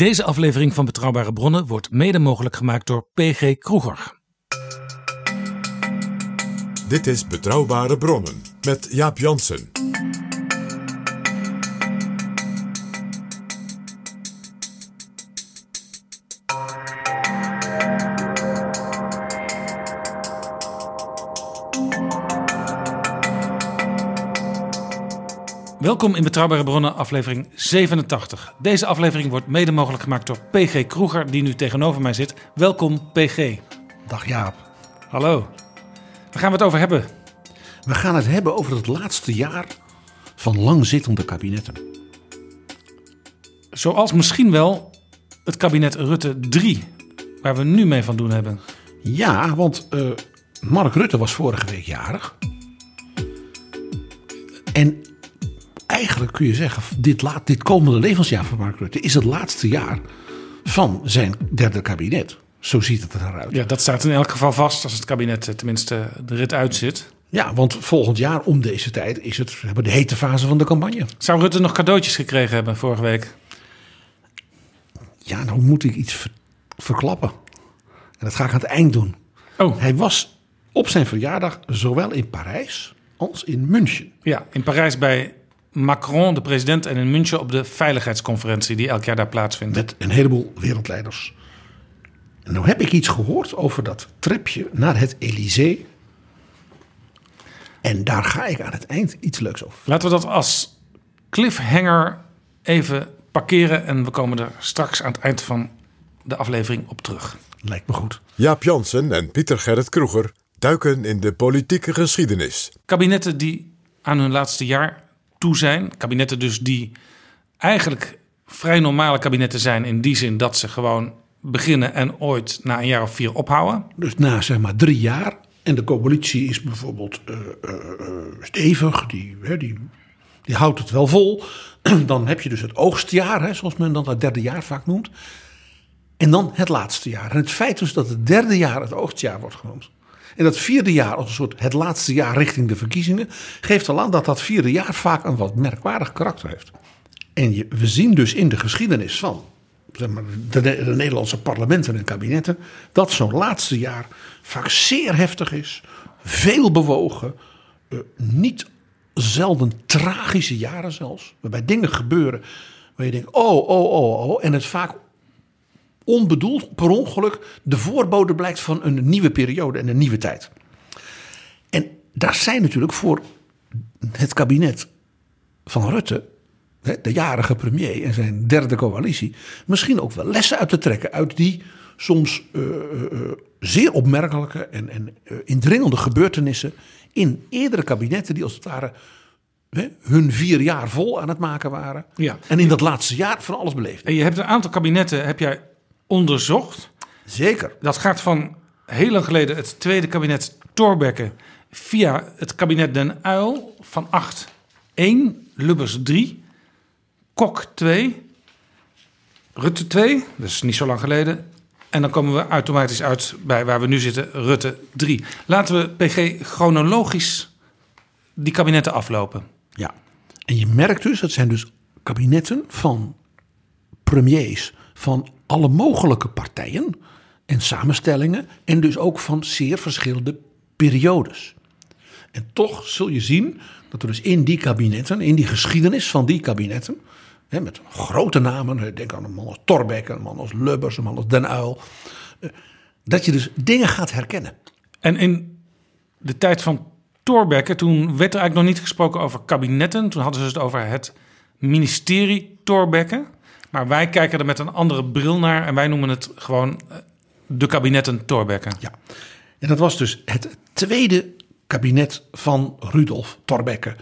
Deze aflevering van Betrouwbare Bronnen wordt mede mogelijk gemaakt door PG Kroeger. Dit is Betrouwbare Bronnen met Jaap Jansen. Welkom in Betrouwbare Bronnen, aflevering 87. Deze aflevering wordt mede mogelijk gemaakt door PG Kroeger, die nu tegenover mij zit. Welkom, PG. Dag Jaap. Hallo. Waar gaan we het over hebben? We gaan het hebben over het laatste jaar van langzittende kabinetten. Zoals misschien wel het kabinet Rutte 3, waar we nu mee van doen hebben. Ja, want uh, Mark Rutte was vorige week jarig. En eigenlijk kun je zeggen, dit, laat, dit komende levensjaar van Mark Rutte is het laatste jaar van zijn derde kabinet. Zo ziet het eruit. Ja, dat staat in elk geval vast als het kabinet eh, tenminste de rit uitzit. Ja, want volgend jaar om deze tijd is het hebben de hete fase van de campagne. Zou Rutte nog cadeautjes gekregen hebben vorige week? Ja, nou moet ik iets verklappen. En dat ga ik aan het eind doen. Oh. Hij was op zijn verjaardag zowel in Parijs als in München. Ja, in Parijs bij Macron, de president, en in München op de veiligheidsconferentie die elk jaar daar plaatsvindt. Met een heleboel wereldleiders. En nou heb ik iets gehoord over dat tripje naar het Elysée. En daar ga ik aan het eind iets leuks over. Laten we dat als cliffhanger even parkeren en we komen er straks aan het eind van de aflevering op terug. Lijkt me goed. Jaap Jansen en Pieter Gerrit Kroeger duiken in de politieke geschiedenis. Kabinetten die aan hun laatste jaar toe zijn. Kabinetten dus die eigenlijk vrij normale kabinetten zijn in die zin dat ze gewoon beginnen en ooit na een jaar of vier ophouden. Dus na zeg maar drie jaar. En de coalitie is bijvoorbeeld uh, uh, stevig, die, hè, die, die houdt het wel vol. Dan heb je dus het oogstjaar, hè, zoals men dan het derde jaar vaak noemt. En dan het laatste jaar. En het feit dus dat het derde jaar het oogstjaar wordt genoemd. En dat vierde jaar als een soort het laatste jaar richting de verkiezingen. geeft al aan dat dat vierde jaar vaak een wat merkwaardig karakter heeft. En je, we zien dus in de geschiedenis van zeg maar, de, de, Nederlandse parlementen en kabinetten. dat zo'n laatste jaar vaak zeer heftig is, veel bewogen, uh, niet zelden tragische jaren zelfs, waarbij dingen gebeuren waar je denkt: oh, oh, oh, oh, en het vaak onbedoeld, per ongeluk, de voorbode blijkt van een nieuwe periode en een nieuwe tijd. En daar zijn natuurlijk voor het kabinet van Rutte de jarige premier en zijn derde coalitie, misschien ook wel lessen uit te trekken uit die soms uh, uh, zeer opmerkelijke en, en uh, indringende gebeurtenissen in eerdere kabinetten die als het ware hun vier jaar vol aan het maken waren. Ja. En in dat laatste jaar van alles beleefd. En je hebt een aantal kabinetten heb jij onderzocht. Zeker. Dat gaat van heel lang geleden het tweede kabinet Thorbecke via het kabinet Den Uil van 8 1, Lubbers 3 Kok 2, Rutte 2, dus niet zo lang geleden. En dan komen we automatisch uit bij waar we nu zitten, Rutte 3. Laten we PG chronologisch die kabinetten aflopen. Ja, en je merkt dus, dat zijn dus kabinetten van premiers van alle mogelijke partijen en samenstellingen. En dus ook van zeer verschillende periodes. En toch zul je zien dat er dus in die kabinetten, in die geschiedenis van die kabinetten, Hè, met grote namen. Denk aan een man als Torbeck, een man als Lubbers, een man als Den Uyl. Eh, dat je dus dingen gaat herkennen. En in de tijd van Thorbecke, toen werd er eigenlijk nog niet gesproken over kabinetten. Toen hadden ze het over het ministerie Thorbecke. Maar wij kijken er met een andere bril naar en wij noemen het gewoon eh, de kabinetten Thorbecke. Ja, en dat was dus het tweede kabinet van Rudolf Thorbecke.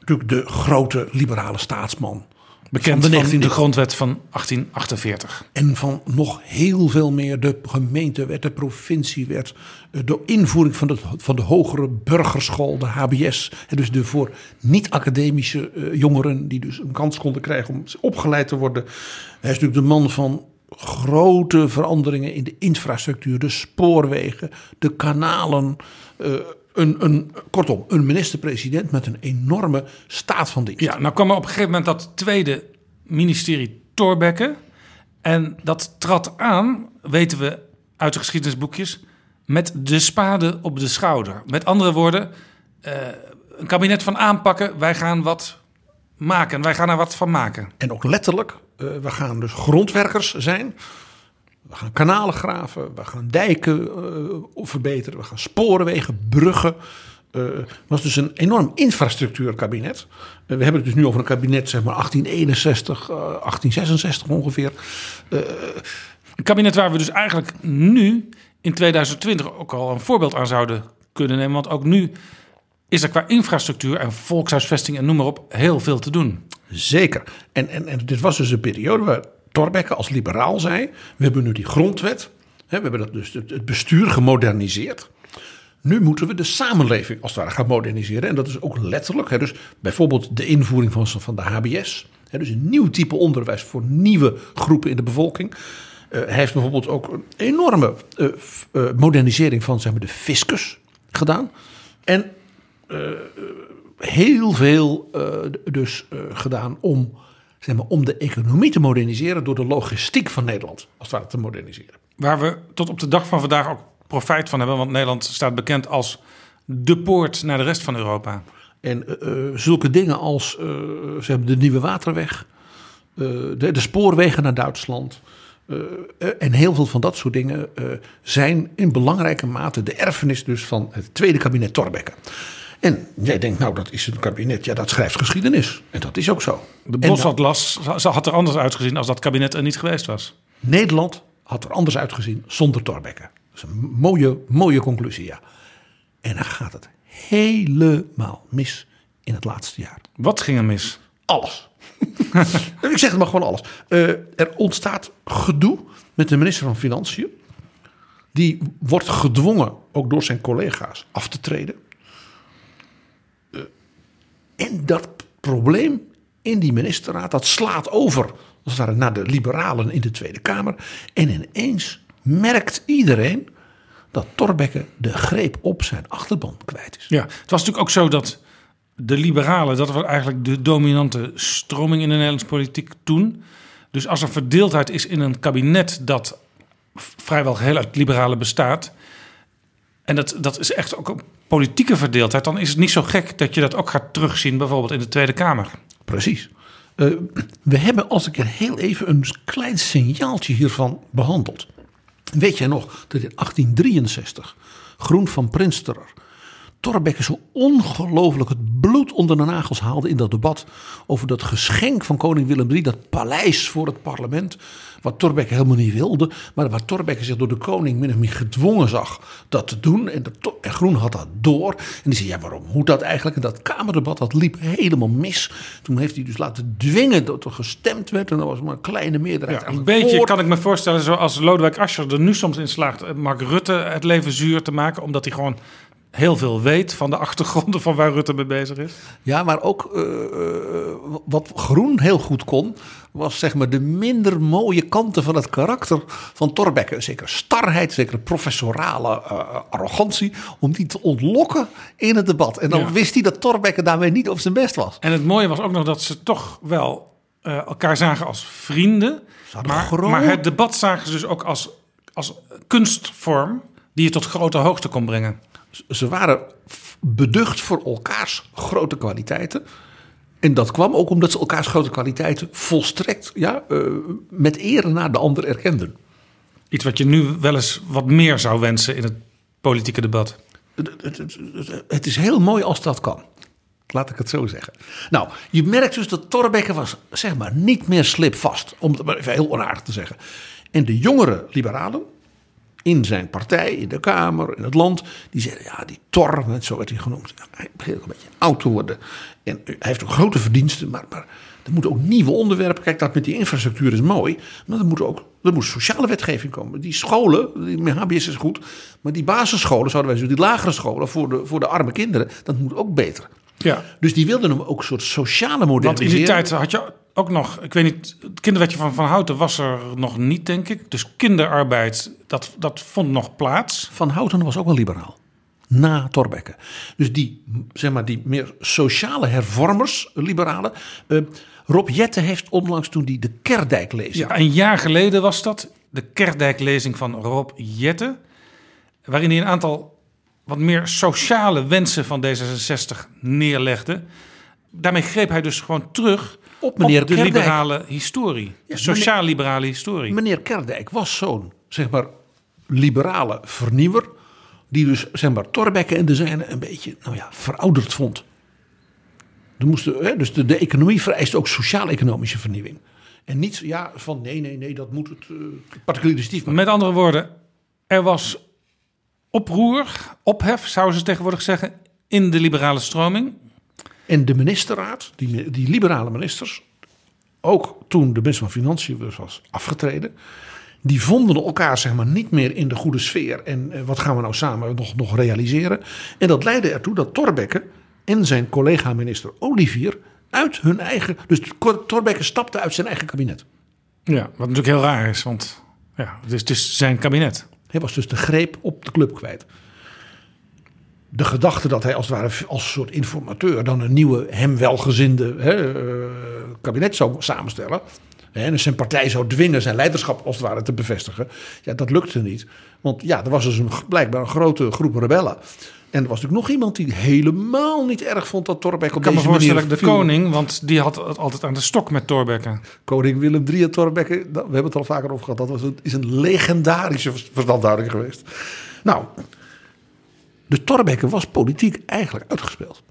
Natuurlijk de grote liberale staatsman Bekend van van de 19e grondwet van 1848. En van nog heel veel meer de gemeentewet, de provinciewet, eh, de invoering van de, van de hogere burgerschool, de HBS. En dus de voor niet-academische eh, jongeren die dus een kans konden krijgen om opgeleid te worden. Hij is natuurlijk de man van grote veranderingen in de infrastructuur, de spoorwegen, de kanalen. eh, een, een, kortom, een minister-president met een enorme staat van dienst. Ja, nou kwam er op een gegeven moment dat tweede ministerie Thorbecke. En dat trad aan, weten we uit de geschiedenisboekjes, met de spade op de schouder. Met andere woorden, eh, een kabinet van aanpakken. Wij gaan wat maken. Wij gaan er wat van maken. En ook letterlijk, eh, we gaan dus grondwerkers zijn. We gaan kanalen graven, we gaan dijken eh, verbeteren, we gaan spoorwegen, bruggen. Eh, Het was dus een enorm infrastructuurkabinet. Eh, we hebben het dus nu over een kabinet, zeg maar 1861, eh, 1866 ongeveer. Een kabinet waar we dus eigenlijk nu in 2020 ook al een voorbeeld aan zouden kunnen nemen. Want ook nu is er qua infrastructuur en volkshuisvesting en noem maar op heel veel te doen. Zeker. En, en, en dit was dus een periode waar Thorbecke als liberaal zei: we hebben nu die grondwet, hè, we hebben dat dus het, bestuur gemoderniseerd. Nu moeten we de samenleving als het ware gaan moderniseren. En dat is ook letterlijk. Hè, dus bijvoorbeeld de invoering van, van de HBS. Hè, dus een nieuw type onderwijs voor nieuwe groepen in de bevolking. Eh, hij heeft bijvoorbeeld ook een enorme eh, eh, modernisering van zeg maar, de fiscus gedaan. En heel veel dus gedaan om, zeg maar, om de economie te moderniseren door de logistiek van Nederland als het ware te moderniseren. Waar we tot op de dag van vandaag ook profijt van hebben. Want Nederland staat bekend als de poort naar de rest van Europa. En eh, eh, zulke dingen als eh, ze hebben de nieuwe waterweg, de, de spoorwegen naar Duitsland. en heel veel van dat soort dingen zijn in belangrijke mate de erfenis dus van het tweede kabinet Thorbecke. En jij denkt, nou dat is een kabinet, ja dat schrijft geschiedenis. En dat is ook zo. De Bosatlas had er anders uitgezien als dat kabinet er niet geweest was. Nederland had er anders uitgezien zonder Thorbecke. Dat is een mooie, mooie conclusie, ja. En dan gaat het helemaal mis in het laatste jaar. Wat ging er mis? Alles. Ik zeg het maar gewoon alles. Eh, er ontstaat gedoe met de minister van Financiën. Die wordt gedwongen, ook door zijn collega's, af te treden. En dat probleem in die ministerraad, dat slaat over naar de liberalen in de Tweede Kamer. En ineens merkt iedereen dat Thorbecke de greep op zijn achterban kwijt is. Ja, het was natuurlijk ook zo dat de liberalen, dat was eigenlijk de dominante stroming in de Nederlandse politiek toen. Dus als er verdeeldheid is in een kabinet dat vrijwel geheel uit liberalen bestaat. En dat, dat is echt ook een politieke verdeeldheid. Dan is het niet zo gek dat je dat ook gaat terugzien, bijvoorbeeld in de Tweede Kamer. Precies. Eh, we hebben als ik er heel even een klein signaaltje hiervan behandeld. Weet jij nog dat in 1863 Groen van Prinsterer Thorbecke zo ongelooflijk het bloed onder de nagels haalde in dat debat over dat geschenk van koning Willem III, dat paleis voor het parlement, wat Thorbecke helemaal niet wilde, maar waar Thorbecke zich door de koning min of meer gedwongen zag dat te doen. En, de, To- en Groen had dat door. En die zei, ja waarom moet dat eigenlijk? En dat kamerdebat, dat liep helemaal mis. Toen heeft hij dus laten dwingen dat er gestemd werd en er was maar een kleine meerderheid. Ja, een beetje voor. kan ik me voorstellen, zoals Lodewijk Asscher er nu soms in slaagt eh, Mark Rutte het leven zuur te maken, omdat hij gewoon heel veel weet van de achtergronden van waar Rutte mee bezig is. Ja, maar ook eh, eh, wat Groen heel goed kon, was zeg maar de minder mooie kanten van het karakter van Thorbecke. Zeker starheid, zeker professorale eh, arrogantie, om die te ontlokken in het debat. En dan Ja. wist hij dat Thorbecke daarmee niet op zijn best was. En het mooie was ook nog dat ze toch wel elkaar zagen als vrienden. Maar, groot- maar het debat zagen ze dus ook als, als kunstvorm die je tot grote hoogte kon brengen. Ze waren beducht voor elkaars grote kwaliteiten. En dat kwam ook omdat ze elkaars grote kwaliteiten volstrekt ja, eh, met ere naar de ander erkenden. Iets wat je nu wel eens wat meer zou wensen in het politieke debat. Het, is heel mooi als dat kan. Laat ik het zo zeggen. Nou, je merkt dus dat Thorbecke was, zeg maar, niet meer slipvast. Om het maar even heel onaardig te zeggen. En de jongere liberalen in zijn partij, in de Kamer, in het land, die zeiden, ja, die Tor, net zo werd hij genoemd, hij begint ook een beetje oud te worden. En hij heeft ook grote verdiensten, maar, maar Er moeten ook nieuwe onderwerpen. Kijk, dat met die infrastructuur is mooi. Maar er moet ook er moet sociale wetgeving komen. Die scholen, die HBS is goed. Maar die basisscholen, zouden wij zeggen, die lagere scholen voor de, voor de arme kinderen, dat moet ook beter. Ja, Dus die wilden hem ook een soort sociale want in modernisering. die tijd had je ook nog, ik weet niet, het kinderwetje van Van Houten was er nog niet, denk ik. Dus kinderarbeid, dat, dat vond nog plaats. Van Houten was ook wel liberaal. Na Thorbecke. Dus die, zeg maar, die meer sociale hervormers, liberalen. eh, Rob Jette heeft onlangs toen die de Kerdijk leest. Ja, een jaar geleden was dat, de Kerdijk-lezing van Rob Jette. Waarin hij een aantal wat meer sociale wensen van D66 neerlegde. Daarmee greep hij dus gewoon terug Op meneer op de Kerdijk. liberale historie. Sociaal-liberale historie. Meneer Kerdijk was zo'n, zeg maar, liberale vernieuwer. Die dus, zeg maar, Thorbecke en de zijne een beetje, nou ja, verouderd vond. Er moesten, hè, dus de, de economie vereist ook sociaal-economische vernieuwing. En niet ja, van nee, nee, nee, dat moet het uh, maken. Met andere woorden, er was oproer, ophef, zouden ze tegenwoordig zeggen, in de liberale stroming. En de ministerraad, die, die liberale ministers, ook toen de minister van Financiën dus was afgetreden, die vonden elkaar zeg maar niet meer in de goede sfeer. En eh, wat gaan we nou samen nog, nog realiseren? En dat leidde ertoe dat Thorbecke en zijn collega-minister Olivier uit hun eigen... Dus Thorbecke stapte uit zijn eigen kabinet. Ja, wat natuurlijk heel raar is, want ja, het is, is zijn kabinet. Hij was dus de greep op de club kwijt. De gedachte dat hij als het ware als soort informateur dan een nieuwe, hem welgezinde hè, uh, kabinet zou samenstellen. En dus zijn partij zou dwingen zijn leiderschap als het ware te bevestigen. Ja, dat lukte niet. Want ja, er was dus een, blijkbaar een grote groep rebellen. En er was natuurlijk nog iemand die helemaal niet erg vond dat Thorbecke op Ik kan me deze manier voorstellen, de viel. koning, want die had het altijd aan de stok met Thorbecke. Koning Willem III en Thorbecke, we hebben het al vaker over gehad. Dat was een, is een legendarische verstandhouding geweest. Nou, de Thorbecke was politiek eigenlijk uitgespeeld.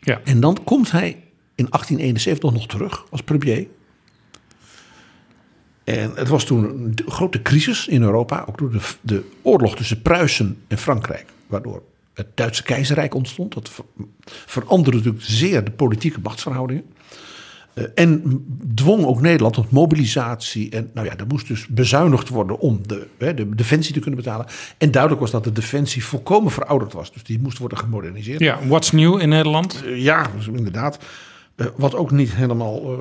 Ja. En dan komt hij in 1871 nog terug als premier. En het was toen een grote crisis in Europa, ook door de, de oorlog tussen Pruisen en Frankrijk, waardoor het Duitse keizerrijk ontstond. Dat ver, veranderde natuurlijk zeer de politieke machtsverhoudingen. Uh, en dwong ook Nederland tot mobilisatie. En nou ja, er moest dus bezuinigd worden om de, hè, de defensie te kunnen betalen. En duidelijk was dat de defensie volkomen verouderd was. Dus die moest worden gemoderniseerd. Ja, what's new in Nederland? Uh, ja, dus inderdaad. Uh, wat ook niet helemaal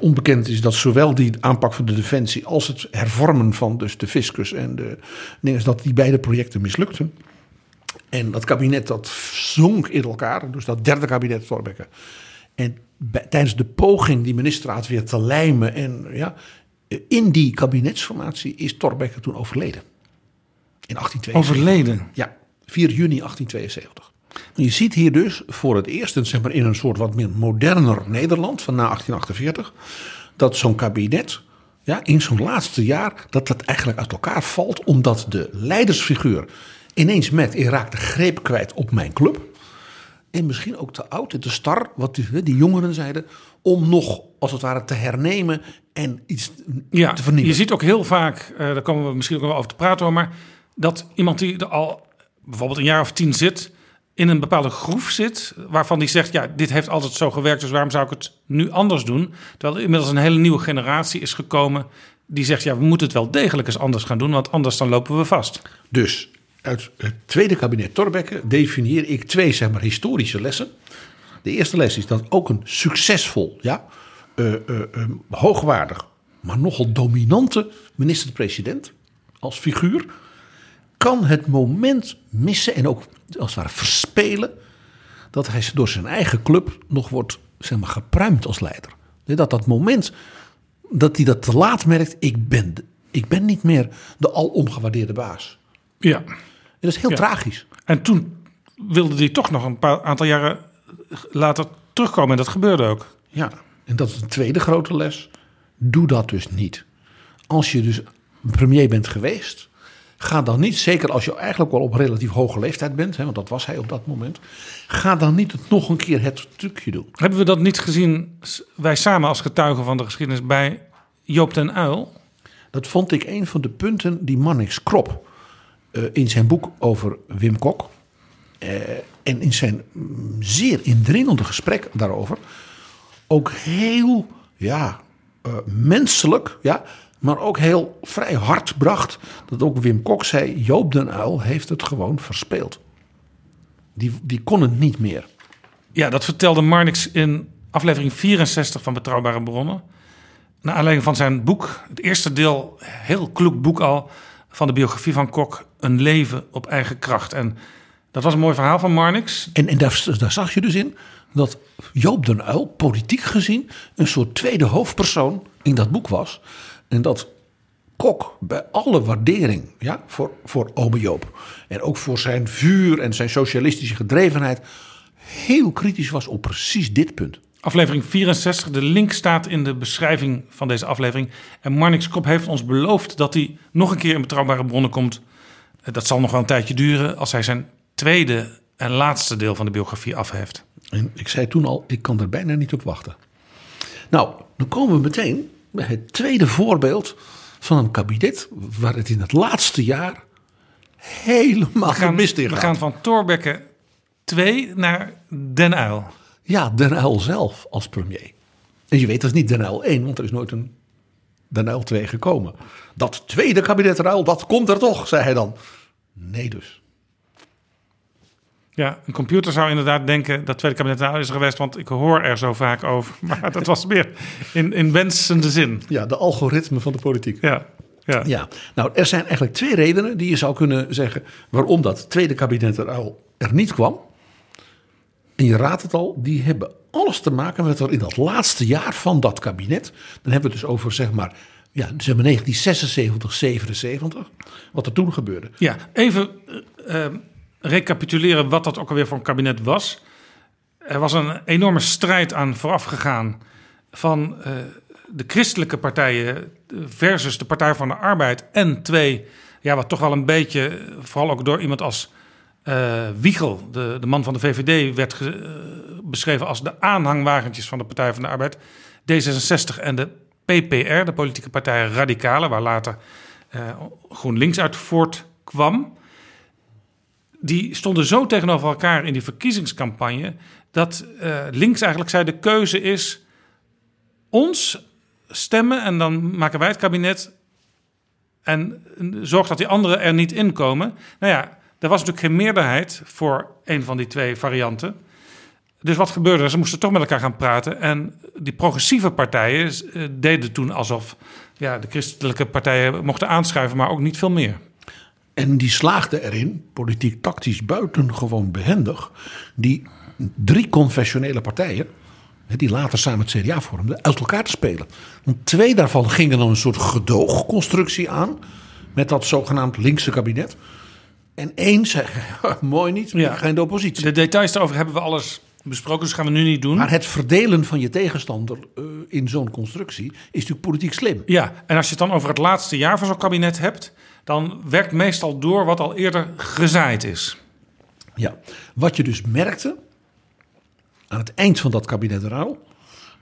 onbekend is, dat zowel die aanpak van de defensie als het hervormen van dus de fiscus en de dingen, dat die beide projecten mislukten. En dat kabinet dat zonk in elkaar, dus dat derde kabinet Thorbecke. En bij, tijdens de poging die ministerraad weer te lijmen en ja, in die kabinetsformatie is Thorbecke toen overleden. In 1872. Overleden? Ja, 4 juni 1872. Je ziet hier dus voor het eerst, zeg maar in een soort wat meer moderner Nederland van na 1848, dat zo'n kabinet ja, in zo'n laatste jaar, dat dat eigenlijk uit elkaar valt, omdat de leidersfiguur ineens met, ik raak de greep kwijt op mijn club. En misschien ook te oud en te star, wat die, die jongeren zeiden, om nog als het ware te hernemen en iets ja, te vernieuwen. Je ziet ook heel vaak, uh, daar komen we misschien ook wel over te praten, hoor, maar dat iemand die er al bijvoorbeeld een jaar of tien zit, in een bepaalde groef zit, waarvan die zegt, ja, dit heeft altijd zo gewerkt, dus waarom zou ik het nu anders doen? Terwijl er inmiddels een hele nieuwe generatie is gekomen die zegt, ja, we moeten het wel degelijk eens anders gaan doen, want anders dan lopen we vast. Dus uit het tweede kabinet Thorbecke definieer ik twee zeg maar, historische lessen. De eerste les is dat ook een succesvol, ja, uh, uh, uh, hoogwaardig, maar nogal dominante minister-president als figuur kan het moment missen en ook als het ware verspelen dat hij door zijn eigen club nog wordt zeg maar, gepruimd als leider. Dat dat moment dat hij dat te laat merkt, ik ben, ik ben niet meer de alom gewaardeerde baas. Ja. En dat is heel ja. tragisch. En toen wilde hij toch nog een paar aantal jaren later terugkomen. En dat gebeurde ook. Ja, en dat is de tweede grote les. Doe dat dus niet. Als je dus premier bent geweest, ga dan niet, zeker als je eigenlijk wel op relatief hoge leeftijd bent, hè, want dat was hij op dat moment, ga dan niet het nog een keer het trucje doen. Hebben we dat niet gezien, wij samen als getuigen van de geschiedenis, bij Joop den Uil? Dat vond ik een van de punten die Mannix Krop in zijn boek over Wim Kok. Uh, en in zijn mm, zeer indringende gesprek daarover ook heel ja, eh, menselijk, ja, maar ook heel vrij hard bracht. Dat ook Wim Kok zei: Joop den Uil heeft het gewoon verspeeld. Die, die kon het niet meer. Ja, dat vertelde Marnix in aflevering 64 van Betrouwbare Bronnen. Naar aanleiding van zijn boek, het eerste deel, heel kloek boek al, van de biografie van Kok, Een leven op eigen kracht. En dat was een mooi verhaal van Marnix. En, en daar, zag je dus in dat Joop den Uil, politiek gezien, een soort tweede hoofdpersoon in dat boek was. En dat Kok bij alle waardering ja, voor, voor ome Joop. En ook voor zijn vuur en zijn socialistische gedrevenheid. Heel kritisch was op precies dit punt. Aflevering 64, de link staat in de beschrijving van deze aflevering. En Marnix Kop heeft ons beloofd dat hij nog een keer in betrouwbare bronnen komt. Eh, Dat zal nog wel een tijdje duren als hij zijn tweede en laatste deel van de biografie af heeft. En ik zei toen al, ik kan er bijna niet op wachten. Nou, dan komen we meteen bij het tweede voorbeeld van een kabinet waar het in het laatste jaar helemaal gemist in we gaan van Thorbecke 2 naar Den Uyl. Ja, Den Uyl zelf als premier. En je weet dat is niet Den Uyl 1, want er is nooit een Den Uyl 2 gekomen. Dat tweede kabinet Uyl, dat komt er toch, zei hij dan. Nee dus. Ja, een computer zou inderdaad denken dat tweede kabinet Den Uyl is er geweest, want ik hoor er zo vaak over. Maar dat was meer in, in wensende zin. Ja, de algoritme van de politiek. Ja, ja. Ja, nou, er zijn eigenlijk twee redenen die je zou kunnen zeggen waarom dat tweede kabinet al er niet kwam. En je raadt het al, die hebben alles te maken met wat in dat laatste jaar van dat kabinet, dan hebben we het dus over zeg maar, ja, zeg maar 1976, 77, wat er toen gebeurde. Ja, even eh, eh, recapituleren wat dat ook alweer voor een kabinet was. Er was een enorme strijd aan vooraf gegaan van eh, de christelijke partijen versus de Partij van de Arbeid. En twee, ja, wat toch wel een beetje, vooral ook door iemand als eh, Wiegel, de, de man van de VVD, werd eh, beschreven als de aanhangwagentjes van de Partij van de Arbeid. D66 en de PPR, de politieke partij Radicalen, waar later eh, GroenLinks uit voortkwam. Die stonden zo tegenover elkaar in die verkiezingscampagne dat links eigenlijk zei: de keuze is ons stemmen en dan maken wij het kabinet en zorg dat die anderen er niet in komen. Nou ja, er was natuurlijk geen meerderheid voor een van die twee varianten. Dus wat gebeurde er? Ze moesten toch met elkaar gaan praten. En die progressieve partijen eh, deden toen alsof ja, de christelijke partijen mochten aanschuiven, maar ook niet veel meer. En die slaagde erin, politiek tactisch buitengewoon behendig, die drie confessionele partijen, die later samen het CDA vormden, uit elkaar te spelen. Want twee daarvan gingen dan een soort gedoogconstructie aan, met dat zogenaamd linkse kabinet. En één zei, mooi niet, Ja. ja. ga in de oppositie. De details daarover hebben we alles besproken, dus gaan we nu niet doen. Maar het verdelen van je tegenstander eh, in zo'n constructie is natuurlijk politiek slim. Ja, en als je het dan over het laatste jaar van zo'n kabinet hebt, dan werkt meestal door wat al eerder gezaaid is. Ja, wat je dus merkte aan het eind van dat kabinet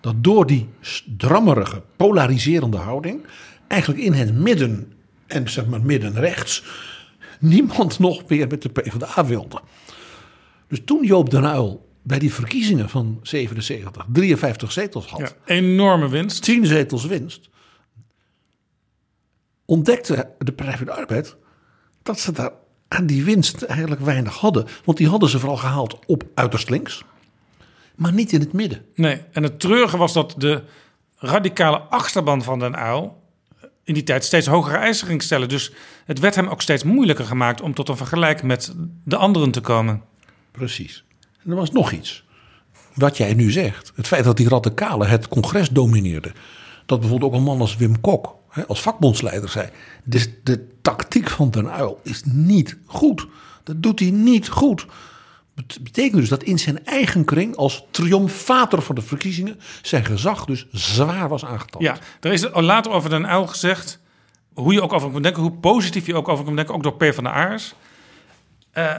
dat door die drammerige, polariserende houding, eigenlijk in het midden en zeg maar midden-rechts, niemand nog meer met de PvdA wilde. Dus toen Joop den Uyl bij die verkiezingen van 77 53 zetels had, Ja, enorme winst. 10 zetels winst, ontdekte de Partij van de Arbeid dat ze daar aan die winst eigenlijk weinig hadden. Want die hadden ze vooral gehaald op uiterst links, maar niet in het midden. Nee, en het treurige was dat de radicale achterban van Den Uyl in die tijd steeds hogere eisen stellen. Dus het werd hem ook steeds moeilijker gemaakt om tot een vergelijk met de anderen te komen. Precies. En er was nog iets. Wat jij nu zegt. Het feit dat die radicalen het congres domineerden. Dat bijvoorbeeld ook een man als Wim Kok, als vakbondsleider, zei. Dus de tactiek van Den Uyl is niet goed. Dat doet hij niet goed. Het betekent dus dat in zijn eigen kring, als triomfator van de verkiezingen, zijn gezag dus zwaar was aangetast. Ja, er is later over Den Uyl gezegd, hoe je ook over hem denken, hoe positief je ook over hem denken, ook door P van de Aars. Eh,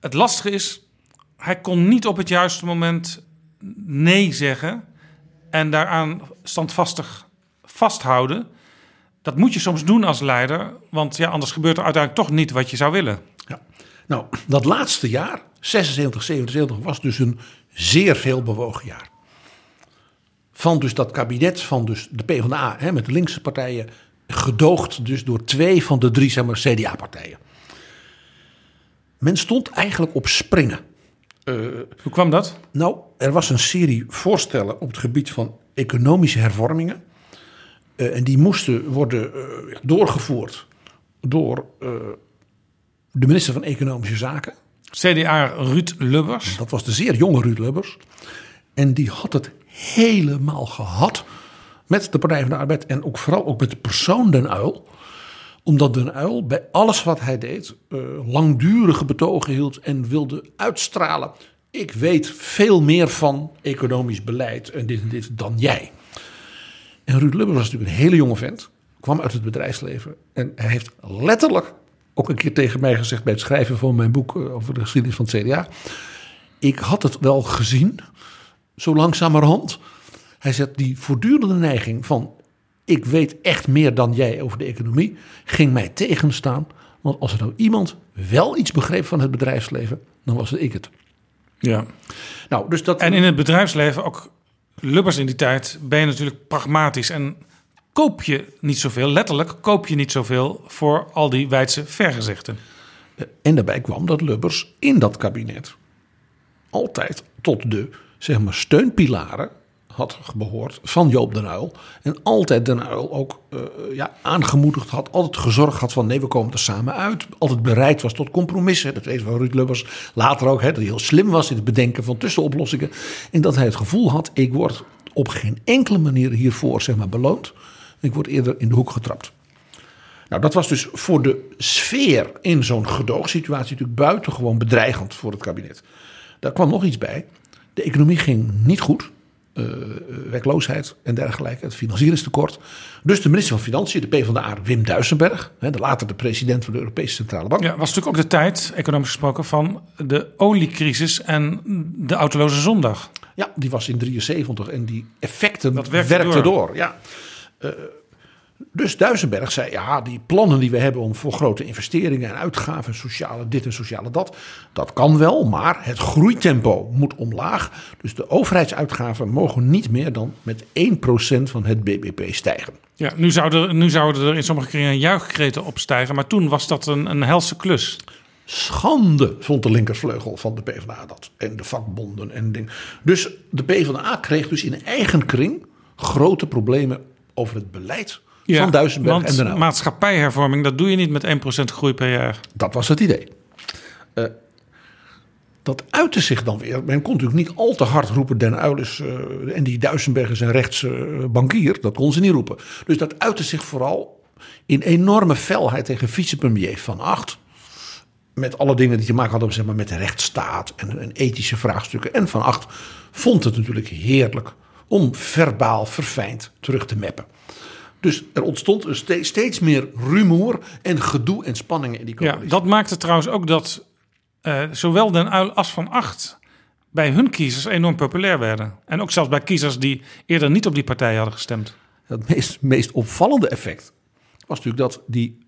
het lastige is, hij kon niet op het juiste moment nee zeggen en daaraan standvastig vasthouden. Dat moet je soms doen als leider, want ja, anders gebeurt er uiteindelijk toch niet wat je zou willen. Ja. Nou, dat laatste jaar, 76, 77, was dus een zeer veel bewogen jaar. van dus dat kabinet van dus de PvdA hè, met de linkse partijen, gedoogd dus door twee van de drie zeg maar, CDA-partijen. Men stond eigenlijk op springen. Hoe kwam dat? Nou, er was een serie voorstellen op het gebied van economische hervormingen. Eh, en die moesten worden eh, doorgevoerd door eh, de minister van Economische Zaken. CDA Ruud Lubbers. Dat was de zeer jonge Ruud Lubbers. En die had het helemaal gehad met de Partij van de Arbeid. En ook vooral ook met de persoon Den Uil. Omdat Den Uil bij alles wat hij deed eh, langdurige betogen hield. En wilde uitstralen. Ik weet veel meer van economisch beleid en dit en dit dan jij. En Ruud Lubbers was natuurlijk een hele jonge vent. Kwam uit het bedrijfsleven. En hij heeft letterlijk ook een keer tegen mij gezegd bij het schrijven van mijn boek eh, over de geschiedenis van het CDA. Ik had het wel gezien, zo langzamerhand. Hij zegt, die voortdurende neiging van ik weet echt meer dan jij over de economie, ging mij tegenstaan. Want als er nou iemand wel iets begreep van het bedrijfsleven, dan was het ik het. Ja. Nou, dus dat. En in het bedrijfsleven, ook Lubbers in die tijd, ben je natuurlijk pragmatisch. En koop je niet zoveel, letterlijk koop je niet zoveel voor al die wijdse vergezichten. En daarbij kwam dat Lubbers in dat kabinet altijd tot de zeg maar, steunpilaren had behoord van Joop den Uyl. En altijd den Uyl ook eh, ja, aangemoedigd had, altijd gezorgd had van nee, we komen er samen uit. Altijd bereid was tot compromissen. Dat weet van Ruud Lubbers later ook, hè, dat hij heel slim was in het bedenken van tussenoplossingen. En dat hij het gevoel had, ik word op geen enkele manier hiervoor zeg maar, beloond. Ik word eerder in de hoek getrapt. Nou, dat was dus voor de sfeer in zo'n gedoogsituatie natuurlijk buitengewoon bedreigend voor het kabinet. Daar kwam nog iets bij. De economie ging niet goed. Uh, werkloosheid en dergelijke, het financieringstekort. Dus de minister van Financiën, de PvdA, Wim Duisenberg, hè, de later de president van de Europese Centrale Bank. Ja, was natuurlijk ook de tijd, economisch gesproken, van de oliecrisis en de autoloze zondag. Ja, die was in 73 en die effecten Dat werkte werkten door. door. Ja. Uh, dus Duisenberg zei, ja, die plannen die we hebben om voor grote investeringen en uitgaven, sociale dit en sociale dat, dat kan wel, maar het groeitempo moet omlaag. Dus de overheidsuitgaven mogen niet meer dan met 1% van het BBP stijgen. Ja, nu zouden, nu zouden er in sommige kringen juichkreten opstijgen, maar toen was dat een, een helse klus. Schande, vond de linkervleugel van de PvdA dat. En de vakbonden en dingen. Dus de PvdA kreeg dus in eigen kring grote problemen over het beleid van Duisenberg want en Den Uyl. maatschappijhervorming, dat doe je niet met 1% groei per jaar. Dat was het idee. Uh, dat uitte zich dan weer. Men kon natuurlijk niet al te hard roepen. Den Uyl is, uh, en die Duisenberg is een rechtse uh, bankier. Dat kon ze niet roepen. Dus dat uitte zich vooral in enorme felheid tegen vicepremier Van Acht. Met alle dingen die te maken hadden zeg maar, met de rechtsstaat en, en ethische vraagstukken. En Van Acht vond het natuurlijk heerlijk om verbaal verfijnd terug te meppen. Dus er ontstond een steeds, meer rumoer en gedoe en spanningen in die coalitie. Ja, dat maakte trouwens ook dat uh, zowel Den Uyl als Van Acht bij hun kiezers enorm populair werden. En ook zelfs bij kiezers die eerder niet op die partij hadden gestemd. Het meest, meest opvallende effect was natuurlijk dat die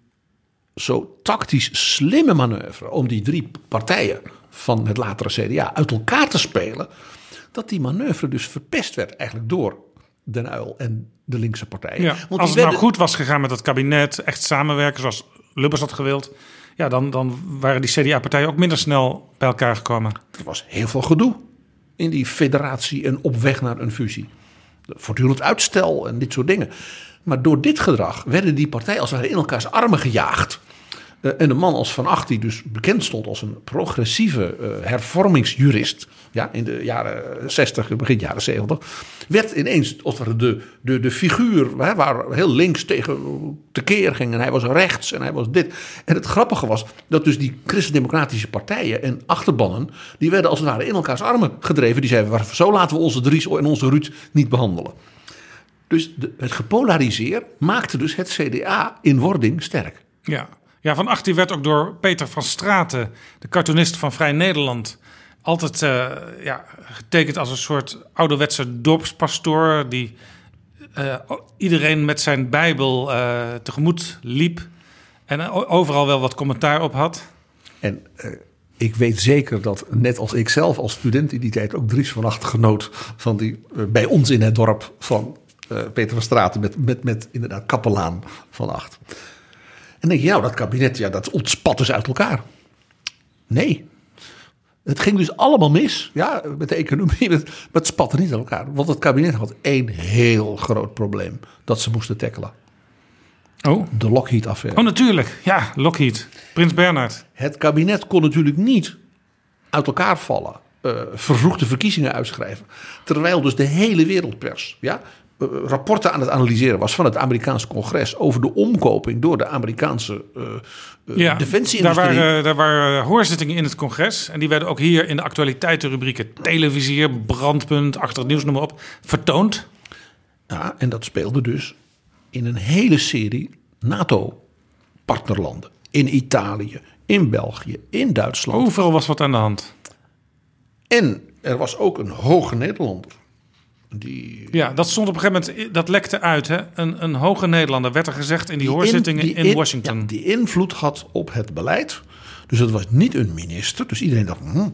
zo tactisch slimme manoeuvre om die drie partijen van het latere CDA uit elkaar te spelen, dat die manoeuvre dus verpest werd eigenlijk door Den Uyl en de linkse partijen. Ja, Want als het werden... nou goed was gegaan met het kabinet, echt samenwerken zoals Lubbers had gewild, ja, dan, dan waren die CDA-partijen ook minder snel bij elkaar gekomen. Er was heel veel gedoe in die federatie en op weg naar een fusie. Voortdurend uitstel en dit soort dingen. Maar door dit gedrag werden die partijen als het ware in elkaars armen gejaagd. Uh, en een man als Van Acht, die dus bekend stond als een progressieve uh, hervormingsjurist. Ja, in de jaren 60, begin jaren 70. Werd ineens de, de, de figuur hè, waar heel links tegen tekeer ging. En hij was rechts en hij was dit. En het grappige was dat dus die christendemocratische partijen en achterbannen. die werden als het ware in elkaars armen gedreven. Die zeiden: zo laten we onze Dries en onze Ruud niet behandelen. Dus het gepolariseer maakte dus het CDA in wording sterk. Ja. Ja, Van Acht werd ook door Peter van Straten, de cartoonist van Vrij Nederland, altijd uh, ja, getekend als een soort ouderwetse dorpspastoor die uh, iedereen met zijn Bijbel uh, tegemoet liep en overal wel wat commentaar op had. En ik weet zeker dat, net als ik zelf als student in die tijd, ook Dries van Acht genoot van die, eh, bij ons in het dorp van eh, Peter van Straten met, met, met inderdaad kapelaan van Acht. En dan denk je, ja, dat kabinet, ja, dat ontspat dus uit elkaar. Nee. Het ging dus allemaal mis, ja, met de economie, met, maar het spatte niet uit elkaar. Want het kabinet had één heel groot probleem dat ze moesten tackelen. Oh. De Lockheed-affaire. oh, natuurlijk. Ja, Lockheed. Prins Bernhard. Het kabinet kon natuurlijk niet uit elkaar vallen, eh, vervroegde verkiezingen uitschrijven. Terwijl dus de hele wereldpers ja, rapporten aan het analyseren was van het Amerikaanse congres over de omkoping door de Amerikaanse uh, Ja, defensieindustrie. Daar waren, daar waren hoorzittingen in het congres. En die werden ook hier in de actualiteitenrubrieken televisie, brandpunt, achter het nieuws, noem maar op, vertoond. Ja, en dat speelde dus in een hele serie NATO-partnerlanden. In Italië, in België, in Duitsland. Overal was wat aan de hand. En er was ook een hoge Nederlander. Die, Ja, dat stond op een gegeven moment, dat lekte uit. Hè? Een, een hoge Nederlander werd er gezegd in die, die hoorzittingen die in, Washington. ja, die invloed had op het beleid. Dus het was niet een minister. Dus iedereen dacht. hm.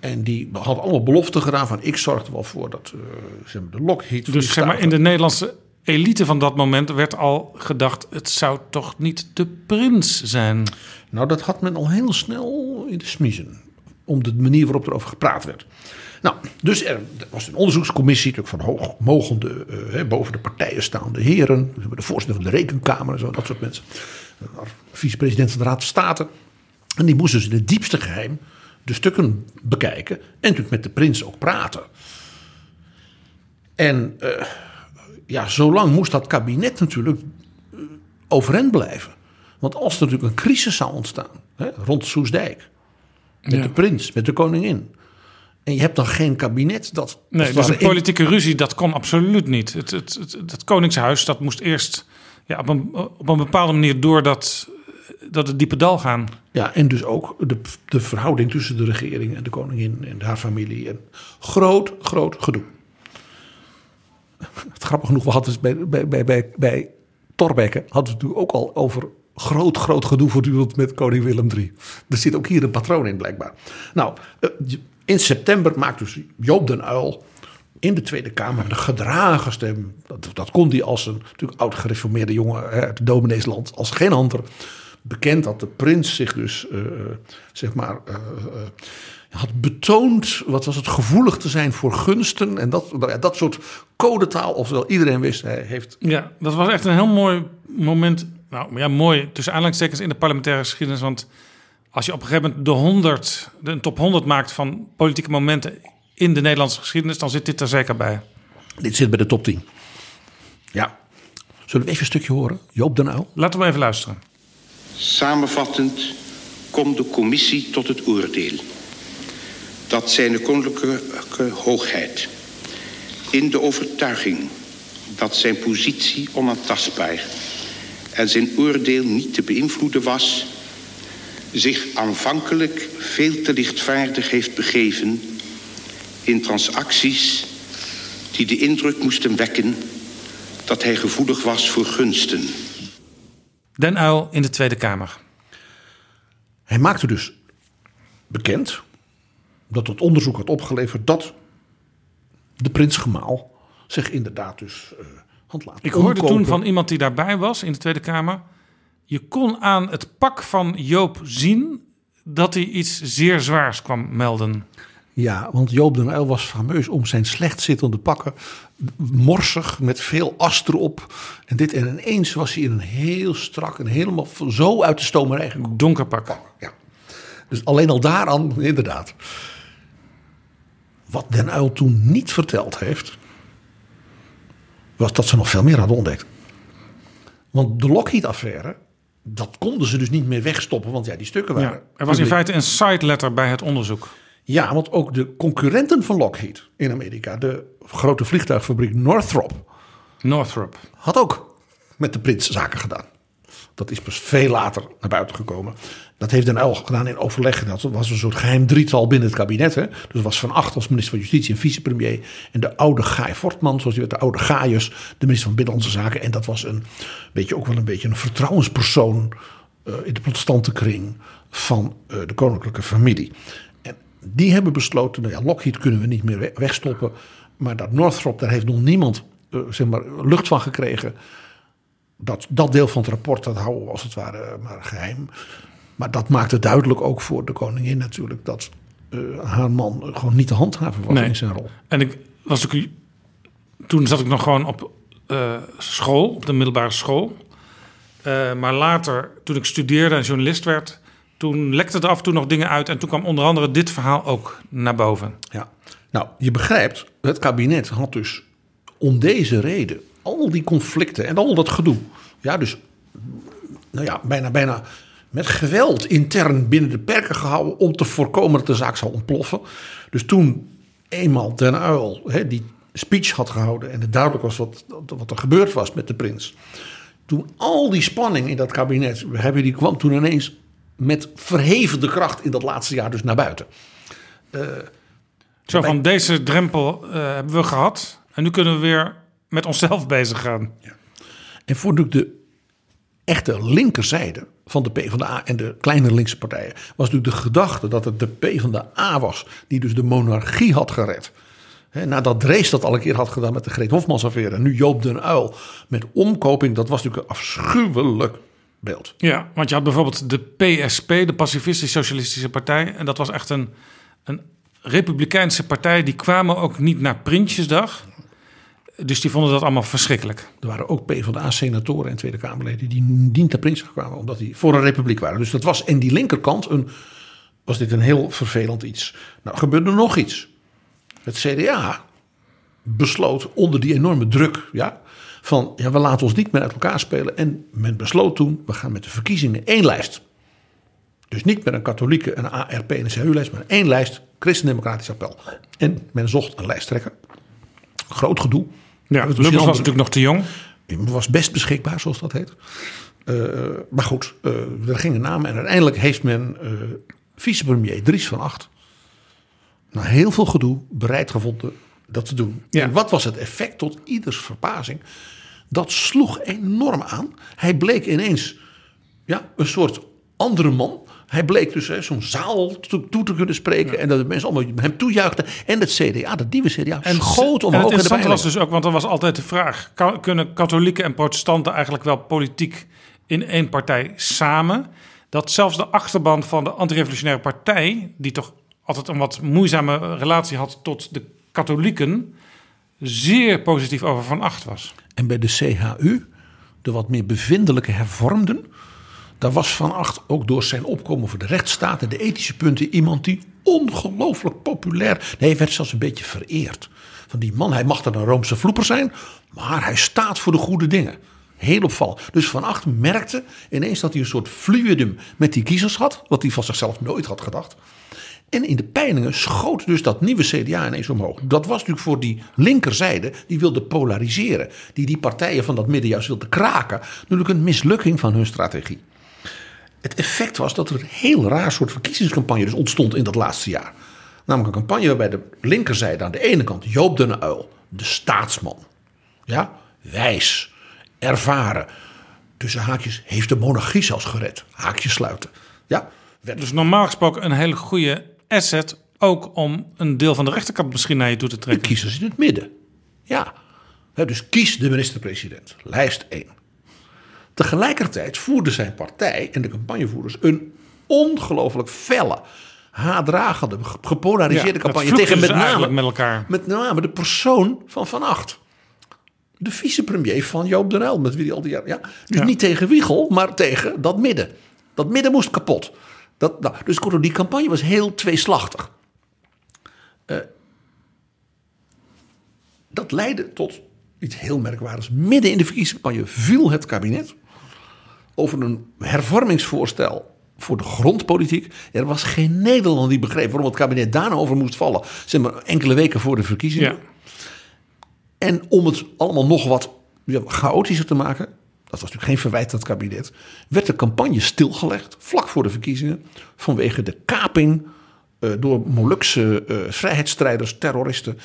En die had allemaal beloften gedaan van ik zorg er wel voor dat eh, zeg maar, de Lockheed. dus zeg maar, in de Nederlandse elite van dat moment werd al gedacht... het zou toch niet de prins zijn? Nou, dat had men al heel snel in de smiezen. Om de manier waarop er over gepraat werd. Nou, dus er was een onderzoekscommissie natuurlijk van hoogmogende, eh, boven de partijen staande heren. Dus de voorzitter van de rekenkamer en zo, dat soort mensen. Vicepresident van de Raad van State. En die moesten dus in het diepste geheim de stukken bekijken. En natuurlijk met de prins ook praten. En eh, ja, zolang moest dat kabinet natuurlijk eh, overeind blijven. Want als er natuurlijk een crisis zou ontstaan hè, rond Soesdijk, met Ja. de prins, met de koningin. En je hebt dan geen kabinet dat. Nee, dus een politieke ruzie, dat kon absoluut niet. Het, het, het, het Koningshuis, dat moest eerst ja, op, een, op een bepaalde manier door dat, dat het diepe dal gaan. ja, en dus ook de, de verhouding tussen de regering en de koningin en haar familie. En groot, groot gedoe. Het grappig genoeg, we hadden het bij, bij, bij, bij, bij Torbekke hadden we het ook al over groot, groot gedoe voortdurend met koning Willem III. Er zit ook hier een patroon in blijkbaar. Nou, eh, in september maakt dus Joop den Uil in de Tweede Kamer de gedragen stem. Dat, dat kon hij als een natuurlijk oud gereformeerde jongen uit het domineesland als geen ander. Bekend dat de prins zich dus, eh, zeg maar, eh, eh, had betoond, wat was het, gevoelig te zijn voor gunsten. En dat, nou dat soort codetaal, ofwel iedereen wist, hij heeft Ja, dat was echt een heel mooi moment. Nou ja, mooi tussen aanleidingstekens in de parlementaire geschiedenis. Want als je op een gegeven moment de 100, de, een top 100 maakt van politieke momenten in de Nederlandse geschiedenis, dan zit dit er zeker bij. Dit zit bij de top 10. Ja. Zullen we even een stukje horen? Joop den Uyl. Laten we even luisteren. Samenvattend komt de commissie tot het oordeel dat zijn koninklijke hoogheid in de overtuiging dat zijn positie onaantastbaar en zijn oordeel niet te beïnvloeden was, zich aanvankelijk veel te lichtvaardig heeft begeven in transacties die de indruk moesten wekken dat hij gevoelig was voor gunsten. Den Uil in de Tweede Kamer. Hij maakte dus bekend dat het onderzoek had opgeleverd dat de prins Gemaal zich inderdaad dus eh had laten Ik hoorde omkopen. toen van iemand die daarbij was in de Tweede Kamer. Je kon aan het pak van Joop zien dat hij iets zeer zwaars kwam melden. Ja, want Joop den Uyl was fameus om zijn slecht zittende pakken. Morsig, met veel as erop. En dit en ineens was hij in een heel strak en helemaal zo uit de stomerij gekomen. Donker pak. Ja. Dus alleen al daaraan, inderdaad. Wat Den Uyl toen niet verteld heeft, was dat ze nog veel meer hadden ontdekt. Want de Lockheed-affaire, dat konden ze dus niet meer wegstoppen, want ja, die stukken waren. Ja, er was in feite een side letter bij het onderzoek. Ja, want ook de concurrenten van Lockheed in Amerika, de grote vliegtuigfabriek Northrop, Northrop. had ook met de prins zaken gedaan. Dat is pas veel later naar buiten gekomen. Dat heeft Den Uyl gedaan in overleg. Dat was een soort geheim drietal binnen het kabinet. Hè. Dus was Van Acht als minister van Justitie en vicepremier. En de oude Gaai Fortman, zoals die werd, de oude Gaius, de minister van Binnenlandse Zaken. En dat was een beetje, ook wel een beetje een vertrouwenspersoon eh, in de protestante kring van eh, de koninklijke familie. En die hebben besloten, nou ja, Lockheed kunnen we niet meer we- wegstoppen. Maar dat Northrop, daar heeft nog niemand eh, zeg maar, lucht van gekregen. Dat, dat deel van het rapport, dat houden we als het ware maar geheim. Maar dat maakte duidelijk ook voor de koningin natuurlijk... dat eh, haar man gewoon niet te handhaven was Nee. in zijn rol. En ik was ook, toen zat ik nog gewoon op eh, school, op de middelbare school. Eh, maar later, toen ik studeerde en journalist werd, toen lekte er af en toe nog dingen uit. En toen kwam onder andere dit verhaal ook naar boven. Ja. Nou, je begrijpt, het kabinet had dus om deze reden al die conflicten en al dat gedoe. Ja, dus nou ja, bijna, bijna met geweld intern binnen de perken gehouden om te voorkomen dat de zaak zou ontploffen. Dus toen eenmaal Den Uil hè, die speech had gehouden en het duidelijk was wat, wat er gebeurd was met de prins. Toen al die spanning in dat kabinet, we hebben die kwam toen ineens met verhevende kracht in dat laatste jaar dus naar buiten. Zo van, deze drempel eh, hebben we gehad. En nu kunnen we weer met onszelf bezig gaan. En voor de- de echte linkerzijde van de PvdA en de kleine linkse partijen was natuurlijk de gedachte dat het de PvdA was die dus de monarchie had gered. Hè, nadat Drees dat al een keer had gedaan met de Greet Hofmans affaire en nu Joop den Uil met omkoping, dat was natuurlijk een afschuwelijk beeld. Ja, want je had bijvoorbeeld de PSP, de Pacifistische Socialistische Partij. En dat was echt een, een republikeinse partij. Die kwamen ook niet naar Prinsjesdag. Dus die vonden dat allemaal verschrikkelijk. Er waren ook PvdA-senatoren en Tweede Kamerleden die niet naar Prinsjesdag kwamen, omdat die voor een republiek waren. Dus dat was in die linkerkant een, was dit een heel vervelend iets. Nou, gebeurde nog iets. Het CDA besloot onder die enorme druk, ja, van ja, we laten ons niet meer uit elkaar spelen. En men besloot toen, we gaan met de verkiezingen één lijst. Dus niet met een katholieke, een ARP en een CU-lijst, maar één lijst, Christendemocratisch appel. En men zocht een lijsttrekker. Groot gedoe. Ja, Het was Lubbers was natuurlijk nog te jong. was best beschikbaar, zoals dat heet. Eh, maar goed, eh, er gingen namen en uiteindelijk heeft men eh, vicepremier Dries van Acht... na heel veel gedoe bereid gevonden dat te doen. Ja. En wat was het effect tot ieders verbazing? Dat sloeg enorm aan. Hij bleek ineens ja, een soort andere man. Hij bleek dus zo'n zaal toe, toe te kunnen spreken. En dat de mensen allemaal hem toejuichten. En het CDA, dat nieuwe CDA, schoot en omhoog. het in de interessante was dus ook, want er was altijd de vraag... kan- kunnen katholieken en protestanten eigenlijk wel politiek in één partij samen? Dat zelfs de achterban van de antirevolutionaire partij... die toch altijd een wat moeizame relatie had tot de katholieken... zeer positief over Van Acht was. En bij de CHU, de wat meer bevindelijke hervormden, daar was Van Acht ook door zijn opkomen voor de rechtsstaat en de ethische punten iemand die ongelooflijk populair, nee, hij werd zelfs een beetje vereerd. Van die man, hij mag dan een Roomse vloeper zijn, maar hij staat voor de goede dingen. Heel opvallend. Dus Van Acht merkte ineens dat hij een soort fluidum met die kiezers had, wat hij van zichzelf nooit had gedacht. En in de peilingen schoot dus dat nieuwe CDA ineens omhoog. Dat was natuurlijk voor die linkerzijde, die wilde polariseren. Die die partijen van dat midden juist wilde kraken. Natuurlijk een mislukking van hun strategie. Het effect was dat er een heel raar soort verkiezingscampagne dus ontstond in dat laatste jaar. Namelijk een campagne waarbij de linkerzijde aan de ene kant Joop den Uil, de staatsman. Ja, wijs, ervaren. Tussen haakjes heeft de monarchie zelfs gered. Haakjes sluiten. Ja, werd Dus normaal gesproken een hele goede asset... ook om een deel van de rechterkant misschien naar je toe te de trekken. kiezers in het midden. Ja, dus kies de minister-president. Lijst 1. Tegelijkertijd voerde zijn partij en de campagnevoerders een ongelooflijk felle, haatdragende, gepolariseerde campagne tegen met name, met elkaar. met name de persoon van Van Acht. De vicepremier van Joop den Uyl, met wie hij al die jaren... Ja, dus Ja. niet tegen Wiegel, maar tegen dat midden. Dat midden moest kapot. Dat, nou, dus kortom, die campagne was heel tweeslachtig. Eh, dat leidde tot iets heel merkwaardigs. Midden in de verkiezingscampagne viel het kabinet over een hervormingsvoorstel voor de grondpolitiek. Er was geen Nederlander die begreep waarom het kabinet daar nou over moest vallen. Zeg maar enkele weken voor de verkiezingen. Ja. En om het allemaal nog wat ja, chaotischer te maken, dat was natuurlijk geen verwijt aan het kabinet, werd de campagne stilgelegd vlak voor de verkiezingen vanwege de kaping eh, door Molukse eh, vrijheidsstrijders, terroristen,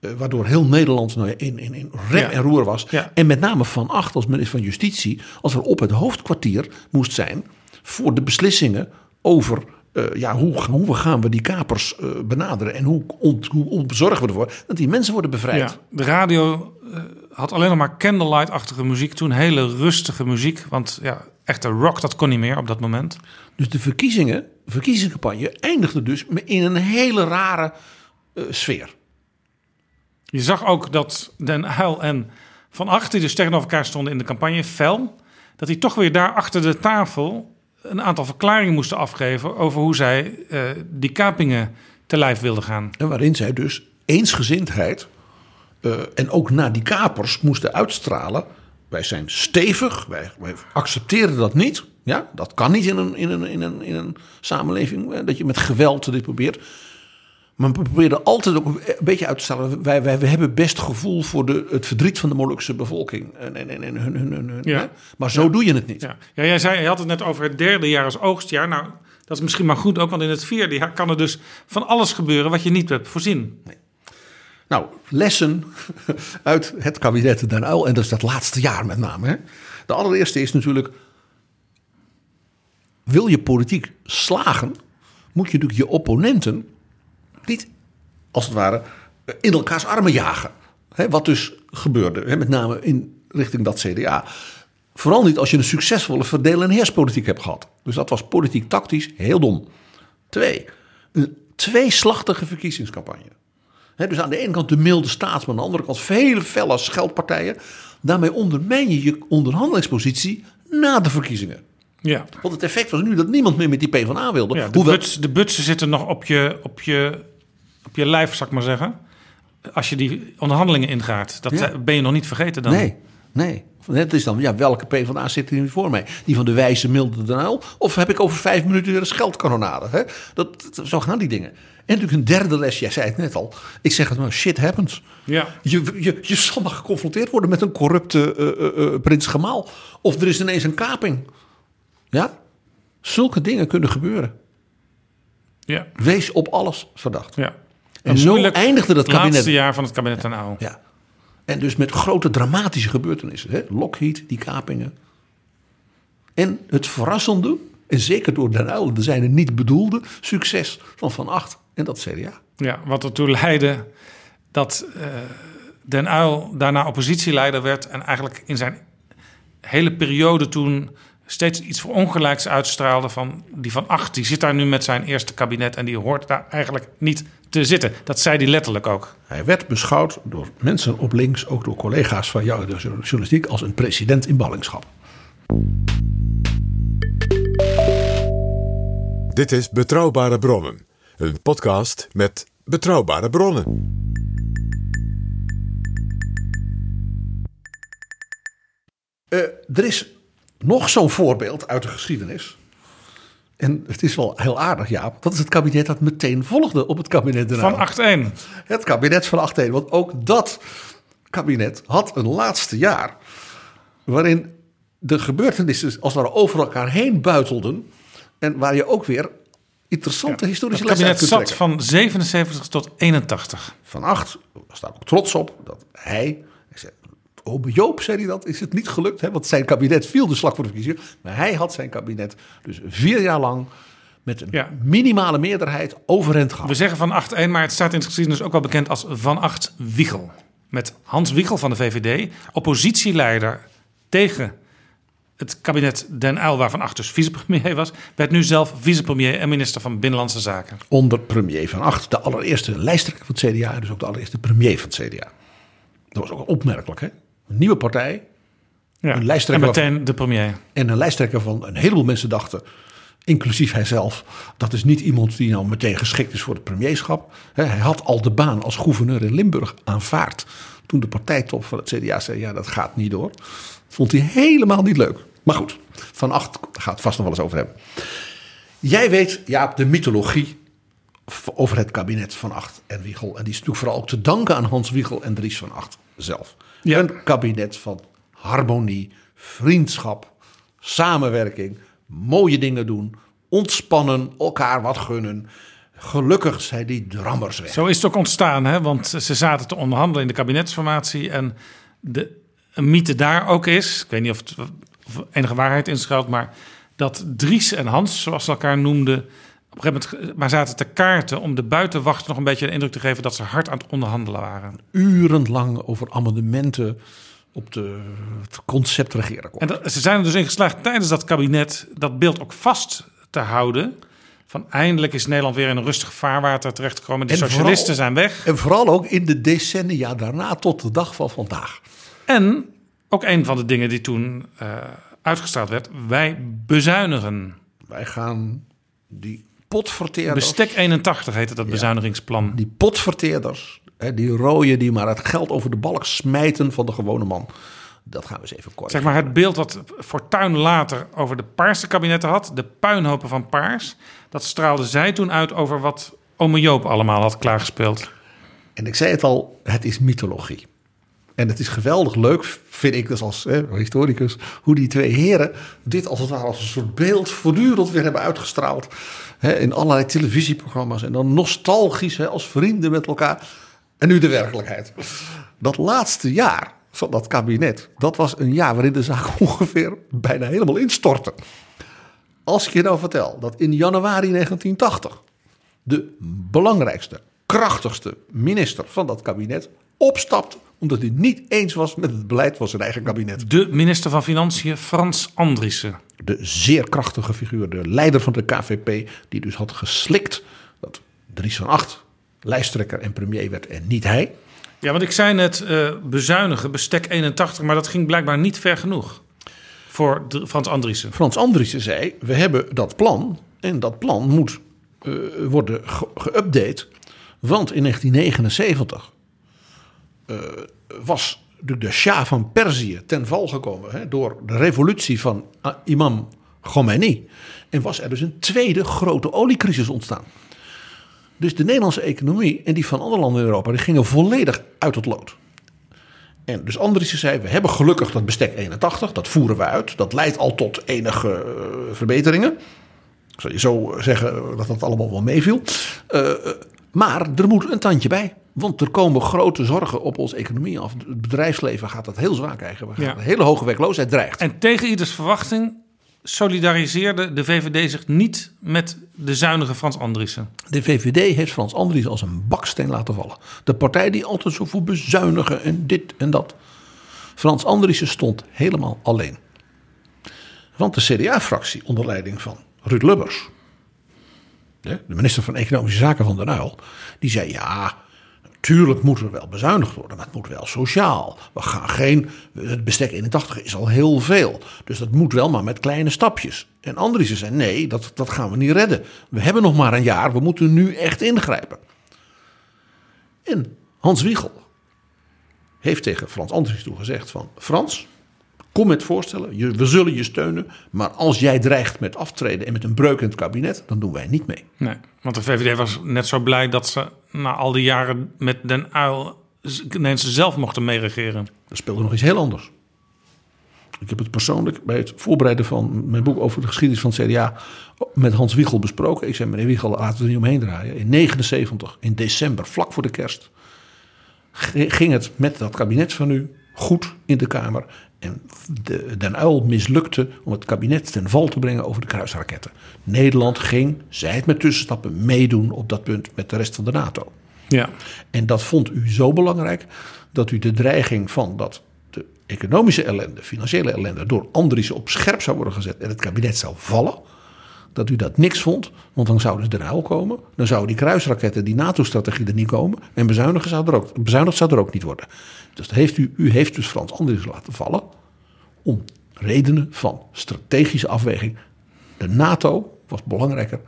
eh, waardoor heel Nederland nou, in, in, in rep Ja. en roer was. Ja. En met name Van Acht als minister van Justitie, als er op het hoofdkwartier moest zijn voor de beslissingen over eh, ja, hoe, hoe gaan we die kapers eh, benaderen en hoe, ont, hoe ontzorgen we ervoor dat die mensen worden bevrijd. Ja, de radio had alleen nog maar candlelight-achtige muziek toen. Hele rustige muziek. Want ja, echte rock, dat kon niet meer op dat moment. Dus de verkiezingen, verkiezingscampagne eindigde dus in een hele rare sfeer. Je zag ook dat Den Uyl en Van Acht, die dus tegenover elkaar stonden in de campagne, fel, dat die toch weer daar achter de tafel een aantal verklaringen moesten afgeven over hoe zij eh, die kapingen te lijf wilden gaan. En waarin zij dus eensgezindheid eh, en ook naar die kapers moesten uitstralen. Wij zijn stevig, wij, wij accepteren dat niet. Ja, dat kan niet in een, in een, in een, in een samenleving, eh, dat je met geweld dit probeert. Maar we probeerden altijd ook een beetje uit te stellen. Wij, wij, wij hebben best gevoel voor de, het verdriet van de Molukse bevolking. En, en, en, en hun, hun, hun, hun, Ja. Maar zo doe je het niet. Ja. ja, jij zei, je had het net over het derde jaar als oogstjaar. Nou, dat is misschien maar goed ook, want in het vierde jaar kan er dus van alles gebeuren wat je niet hebt voorzien. Nou, lessen uit het kabinet Den Uyl. En dat is dat laatste jaar met name. Hè? De allereerste is natuurlijk... Wil je politiek slagen... moet je natuurlijk je opponenten... niet, als het ware, in elkaars armen jagen. Wat dus gebeurde. Met name in richting dat CDA. Vooral niet als je een succesvolle verdelen- en heerspolitiek hebt gehad. Dus dat was politiek tactisch heel dom. Twee, een tweeslachtige verkiezingscampagne. Dus aan de ene kant de milde staat, maar aan de andere kant vele felle scheldpartijen. Daarmee ondermijn je je onderhandelingspositie na de verkiezingen. Ja, Want het effect was nu dat niemand meer met die PvdA wilde. ja de, Hoewel, buts, de butsen zitten nog op je, op, je, op je lijf, zal ik maar zeggen. Als je die onderhandelingen ingaat. Dat Ja. ben je nog niet vergeten dan. Nee, nee. Het is dan, ja, welke PvdA zit er nu voor mij? Die van de wijze milde Den Uyl? Of heb ik over vijf minuten weer een scheldkanonade? Hè? Dat, dat- zo gaan die dingen. En natuurlijk een derde les, jij zei het net al. Ik zeg het maar, shit happens. Ja. Je, je, je zal maar geconfronteerd worden met een corrupte eh, prins Gemaal. Of er is ineens een kaping. Ja? Zulke dingen kunnen gebeuren. Ja. Wees op alles verdacht. ja. En zo eindigde dat kabinet. laatste jaar van het kabinet Den Uyl. Ja. En dus met grote dramatische gebeurtenissen. Hè? Lockheed, die kapingen. En het verrassende, en zeker door Den Uyl, de zijne niet bedoelde, succes van Van Acht en dat CDA. Ja, wat ertoe leidde dat eh, Den Uyl daarna oppositieleider werd en eigenlijk in zijn hele periode toen steeds iets verongelijks uitstraalde van die van acht. Die zit daar nu met zijn eerste kabinet en die hoort daar eigenlijk niet te zitten. Dat zei hij letterlijk ook. Hij werd beschouwd door mensen op links, ook door collega's van jou, de journalistiek, als een president in ballingschap. Dit is Betrouwbare Bronnen, een podcast met betrouwbare bronnen. Eh, er is nog zo'n voorbeeld uit de geschiedenis. En het is wel heel aardig, Jaap. Dat is het kabinet dat meteen volgde op het kabinet Den Van Uyl. 8-1. Het kabinet van 8 Want ook dat kabinet had een laatste jaar. waarin de gebeurtenissen als het ware over elkaar heen buitelden. En waar je ook weer interessante Het historische lessen uit kabinet zat van 77 tot 81. Van Acht was daar ook trots op dat hij. Ome Joop zei hij dat, is het niet gelukt. Hè? Want zijn kabinet viel de slag voor de verkiezingen. Maar hij had zijn kabinet dus vier jaar lang met een Ja. minimale meerderheid overeind gehouden. We zeggen van 8-1, maar het staat in de geschiedenis ook wel bekend als Van 8 Wiegel. Met Hans Wiegel van de VVD, oppositieleider tegen het kabinet Den Uyl, waar Van Acht dus vicepremier was, werd nu zelf vicepremier en minister van Binnenlandse Zaken. Onder premier Van Acht, de allereerste lijsttrekker van het CDA, dus ook de allereerste premier van het CDA. Dat was ook opmerkelijk, hè? Een nieuwe partij Ja. Een En lijsttrekker meteen de premier. en een lijsttrekker van een heleboel mensen dachten, inclusief hijzelf, dat is niet iemand die nou meteen geschikt is voor het premierschap. Hij had al de baan als gouverneur in Limburg aanvaard. Toen de partijtop van het CDA zei, ja dat gaat niet door. Vond hij helemaal niet leuk. Maar goed, Van Acht gaat het vast nog wel eens over hebben. Jij weet, Jaap, de mythologie over het kabinet van Acht en Wiegel. En die is natuurlijk vooral ook te danken aan Hans Wiegel en Dries van Acht zelf. Ja. Een kabinet van harmonie, vriendschap, samenwerking, mooie dingen doen, ontspannen, elkaar wat gunnen. Gelukkig zijn die drammers weg. Zo is het ook ontstaan, hè? want ze zaten te onderhandelen in de kabinetsformatie. En de een mythe daar ook is, ik weet niet of, het, of enige waarheid in schuilt, maar dat Dries en Hans, zoals ze elkaar noemden, op een gegeven moment maar zaten te kaarten om de buitenwacht nog een beetje de indruk te geven dat ze hard aan het onderhandelen waren. Urenlang over amendementen op de, het concept regeerakkoord. En dat- ze zijn er dus in geslaagd tijdens dat kabinet dat beeld ook vast te houden. Van eindelijk is Nederland weer in een rustig vaarwater terechtgekomen. De En socialisten vooral- zijn weg. En vooral ook in de decennia daarna tot de dag van vandaag. En ook een van de dingen die toen eh, uitgestraald werd. Wij bezuinigen. Wij gaan die potverteerders... Bestek 81 heette dat bezuinigingsplan. Die potverteerders, hè, die rooien die maar het geld over de balk smijten van de gewone man. Dat gaan we eens even kort. Zeg maar het beeld wat Fortuyn later over de Paarse kabinetten had. De puinhopen van Paars. Dat straalde zij toen uit over wat ome Joop allemaal had klaargespeeld. En ik zei het al, het is mythologie. En het is geweldig leuk, vind ik dus als hè, historicus, hoe die twee heren dit als het ware als een soort beeld voortdurend weer hebben uitgestraald. Hè, in allerlei televisieprogramma's. En dan nostalgisch hè, als vrienden met elkaar. En nu de werkelijkheid. Dat laatste jaar van dat kabinet, dat was een jaar waarin de zaak ongeveer bijna helemaal instortte. Als ik je nou vertel dat in januari 1980 de belangrijkste, krachtigste minister van dat kabinet opstapt omdat hij niet eens was met het beleid van zijn eigen kabinet. De minister van Financiën Frans Andriessen. De zeer krachtige figuur, de leider van de KVP, die dus had geslikt dat Dries van Acht lijsttrekker en premier werd en niet hij. Ja, want ik zei net eh, bezuinigen, bestek 81, maar dat ging blijkbaar niet ver genoeg voor de- Frans Andriessen. Frans Andriessen zei, we hebben dat plan en dat plan moet eh, worden ge- geüpdate. Want in 1979 eh, was de, Shah van Perzië ten val gekomen hè, door de revolutie van ah, imam Khomeini. En was er dus een tweede grote oliecrisis ontstaan. Dus de Nederlandse economie en die van andere landen in Europa, die gingen volledig uit het lood. En dus Andriessen zei, we hebben gelukkig dat bestek 81, dat voeren we uit. Dat leidt al tot enige eh, verbeteringen. Zal je zo zeggen dat dat allemaal wel meeviel. Eh, eh, maar er moet een tandje bij. Want er komen grote zorgen op onze economie af. Het bedrijfsleven gaat dat heel zwaar krijgen. We gaan Ja. Een hele hoge werkloosheid dreigt. En tegen ieders verwachting solidariseerde de VVD zich niet met de zuinige Frans Andriessen. De VVD heeft Frans Andries als een baksteen laten vallen. De partij die altijd zo voor bezuinigen en dit en dat. Frans Andriessen stond helemaal alleen. Want de CDA-fractie onder leiding van Ruud Lubbers, de minister van Economische Zaken van Den Uyl, die zei ja, Tuurlijk moet er wel bezuinigd worden, maar het moet wel sociaal. We gaan geen. Het bestek 81 is al heel veel. Dus dat moet wel, maar met kleine stapjes. En Andriessen zei: nee, dat, dat gaan we niet redden. We hebben nog maar een jaar, we moeten nu echt ingrijpen. En Hans Wiegel heeft tegen Frans Andriessen toe gezegd: van Frans, kom met voorstellen, we zullen je steunen. Maar als jij dreigt met aftreden en met een breuk in het kabinet, dan doen wij niet mee. Nee, want de VVD was net zo blij dat ze na al die jaren met Den Uil ineens zelf mochten meeregeren. Er speelde nog iets heel anders. Ik heb het persoonlijk bij het voorbereiden van mijn boek over de geschiedenis van het CDA met Hans Wiegel besproken. Ik zei, meneer Wiegel, laten we er niet omheen draaien. In 79, in december, vlak voor de kerst, ging het met dat kabinet van u goed in de Kamer. En de, Den Uil mislukte om het kabinet ten val te brengen over de kruisraketten. Nederland ging, zij het met tussenstappen, meedoen op dat punt met de rest van de NATO. Ja, En dat vond u zo belangrijk dat u de dreiging van dat de economische ellende, financiële ellende, door Andriessen op scherp zou worden gezet en het kabinet zou vallen. Dat u dat niks vond, want dan zouden ze Den Uyl komen. Dan zouden die kruisraketten, die NATO-strategie er niet komen. En bezuinigen zou er ook, bezuinigd zou er ook niet worden. Dus dat heeft u, u heeft dus Frans Andriessen laten vallen. Om redenen van strategische afweging. De NATO was belangrijker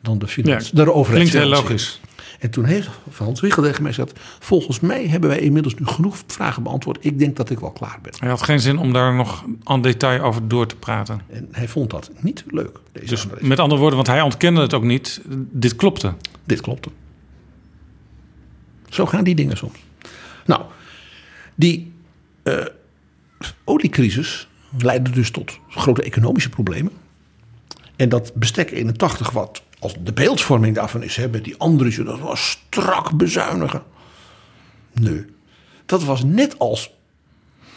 dan de, ja. de overheid. klinkt heel logisch. En toen heeft Frans Wiegel tegen mij gezegd... volgens mij hebben wij inmiddels nu genoeg vragen beantwoord. Ik denk dat ik wel klaar ben. Hij had geen zin om daar nog aan detail over door te praten. En hij vond dat niet leuk, deze Dus met andere woorden, want hij ontkende het ook niet. Dit klopte. Dit klopte. Zo gaan die dingen soms. Nou, die eh, oliecrisis leidde dus tot grote economische problemen. En dat bestek 81, wat als de beeldvorming daarvan is, hè, met die Andriessen, dat was strak bezuinigen. Nee, dat was net als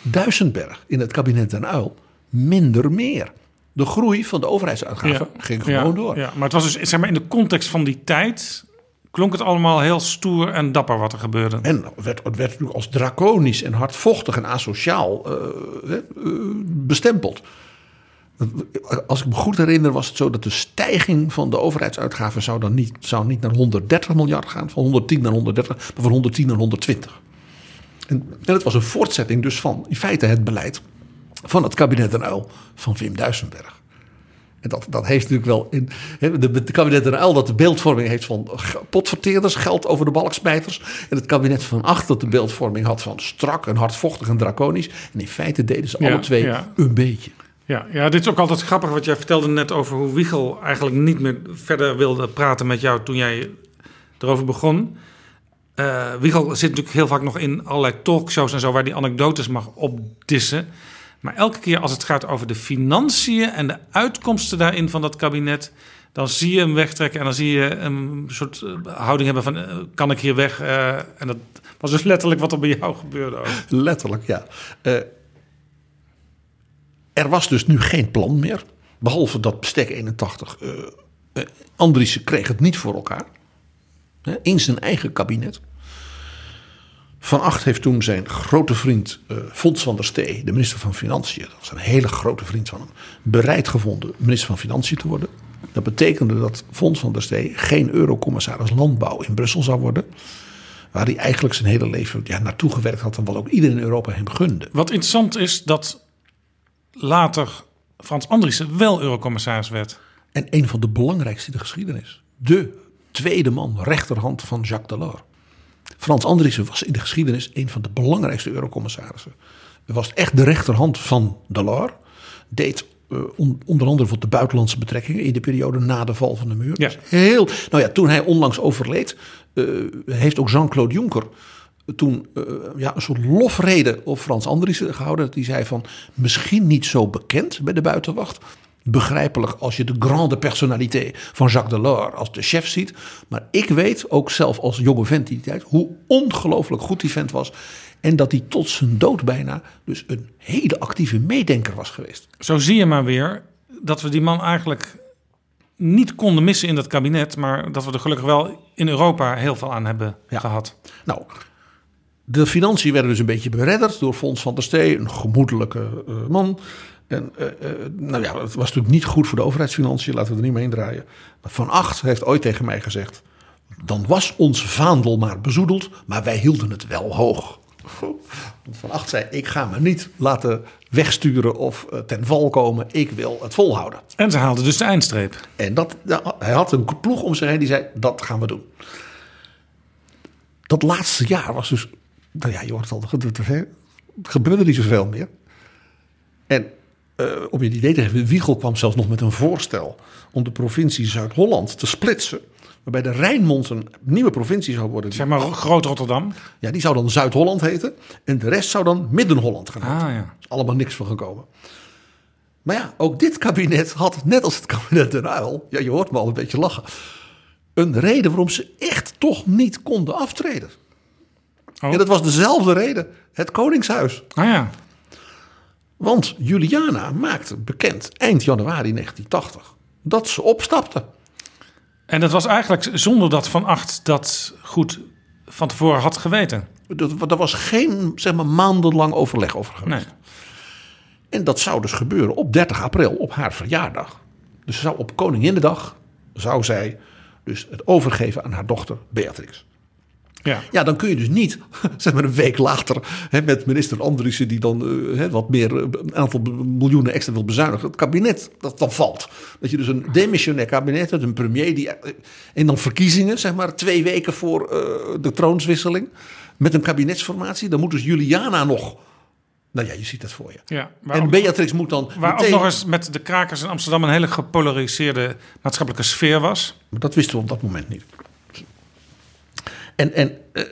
Duisenberg in het kabinet Den Uyl minder meer. de groei van de overheidsuitgaven ging gewoon ja, door. Ja, maar het was dus zeg maar in de context van die tijd klonk het allemaal heel stoer en dapper wat er gebeurde. En het werd, het werd natuurlijk als draconisch en hardvochtig en asociaal eh, eh, bestempeld. Als ik me goed herinner was het zo dat de stijging van de overheidsuitgaven zou dan niet, zou niet naar 130 miljard gaan, van 110 naar 130, maar van 110 naar 120. En, en het was een voortzetting dus van in feite het beleid van het kabinet Den Uyl van Wim Duisenberg. En dat, dat heeft natuurlijk wel in de, de kabinet Den Uyl dat de beeldvorming heeft van potverteerders, geld over de balksmijters. En het kabinet van Acht dat de beeldvorming had van strak en hardvochtig en draconisch. En in feite deden ze Ja, alle twee ja. een beetje. Ja, ja, dit is ook altijd grappig wat jij vertelde net over hoe Wiegel eigenlijk niet meer verder wilde praten met jou toen jij erover begon. Eh Wiegel zit natuurlijk heel vaak nog in allerlei talkshows en zo waar die anekdotes mag opdissen. Maar elke keer als het gaat over de financiën en de uitkomsten daarin van dat kabinet, dan zie je hem wegtrekken en dan zie je een soort eh, houding hebben van eh, kan ik hier weg? En dat was dus letterlijk wat er bij jou gebeurde. Ook. Letterlijk, ja. Er was dus nu geen plan meer. Behalve dat bestek 81. eh eh, Andriessen kreeg het niet voor elkaar. Hè, in zijn eigen kabinet. Van Acht heeft toen zijn grote vriend eh Fons van der Stee, de minister van Financiën, dat was een hele grote vriend van hem, bereid gevonden minister van Financiën te worden. Dat betekende dat Fons van der Stee geen eurocommissaris landbouw in Brussel zou worden. Waar hij eigenlijk zijn hele leven ja, naartoe gewerkt had en wat ook iedereen in Europa hem gunde. Wat interessant is dat later Frans Andriessen wel eurocommissaris werd. En een van de belangrijkste in de geschiedenis. De tweede man, rechterhand van Jacques Delors. Frans Andriessen was in de geschiedenis een van de belangrijkste eurocommissarissen. Hij was echt de rechterhand van Delors. Deed eh, on- onder andere voor de buitenlandse betrekkingen in de periode na de val van de muur. Ja. Dus heel, nou ja, toen hij onlangs overleed, eh, heeft ook Jean-Claude Juncker toen eh, ja, een soort lofrede op Frans Andriessen gehouden. Die zei van, misschien niet zo bekend bij de buitenwacht. Begrijpelijk als je de grande personnalité van Jacques Delors als de chef ziet. Maar ik weet, ook zelf als jonge vent die tijd, hoe ongelooflijk goed die vent was. En dat hij tot zijn dood bijna dus een hele actieve meedenker was geweest. Zo zie je maar weer dat we die man eigenlijk niet konden missen in dat kabinet. Maar dat we er gelukkig wel in Europa heel veel aan hebben gehad. Nou, de financiën werden dus een beetje beredderd door Fons van der Stee, een gemoedelijke eh, man. En eh, eh, nou ja, het was natuurlijk niet goed voor de overheidsfinanciën, laten we er niet mee indraaien. Maar Van Acht heeft ooit tegen mij gezegd: dan was ons vaandel maar bezoedeld, maar wij hielden het wel hoog. Van Acht zei: ik ga me niet laten wegsturen of ten val komen, ik wil het volhouden. En ze haalden dus de eindstreep. En dat, hij had een ploeg om zich heen die zei: dat gaan we doen. Dat laatste jaar was dus. Nou ja, je hoort het al. Het gebeurde niet zoveel meer. En eh, om je een idee te geven, Wiegel kwam zelfs nog met een voorstel om de provincie Zuid-Holland te splitsen. Waarbij de Rijnmond een nieuwe provincie zou worden. Zeg maar Groot Rotterdam. Ja, die zou dan Zuid-Holland heten. En de rest zou dan Midden-Holland gaan heten. Ah, ja. Is allemaal niks van gekomen. Maar ja, ook dit kabinet had, net als het kabinet Den Uyl... Ja, je hoort me al een beetje lachen... een reden waarom ze echt toch niet konden aftreden. Oh. En dat was dezelfde reden. Het Koningshuis. Ah ja. Want Juliana maakte bekend eind januari 1980... dat ze opstapte. En dat was eigenlijk zonder dat Van Acht dat goed van tevoren had geweten. Er was geen zeg maar, maandenlang overleg over geweest. Nee. En dat zou dus gebeuren op 30 april, op haar verjaardag. Dus zou op Koninginnedag zou zij dus het overgeven aan haar dochter Beatrix. Ja. Ja, dan kun je dus niet, zeg maar een week later, hè, met minister Andriessen die dan eh, hè, wat meer, eh, een aantal miljoenen extra wil bezuinigen, het kabinet dat dan valt. Dat je dus een demissionair kabinet hebt, een premier die, eh, en dan verkiezingen, zeg maar twee weken voor de troonswisseling, met een kabinetsformatie. Dan moet dus Juliana nog, nou ja, je ziet het voor je. Ja, En ook- Beatrix moet dan Waar meteen, ook nog eens met de krakers in Amsterdam een hele gepolariseerde maatschappelijke sfeer was. Maar dat wisten we op dat moment niet. En, en eh,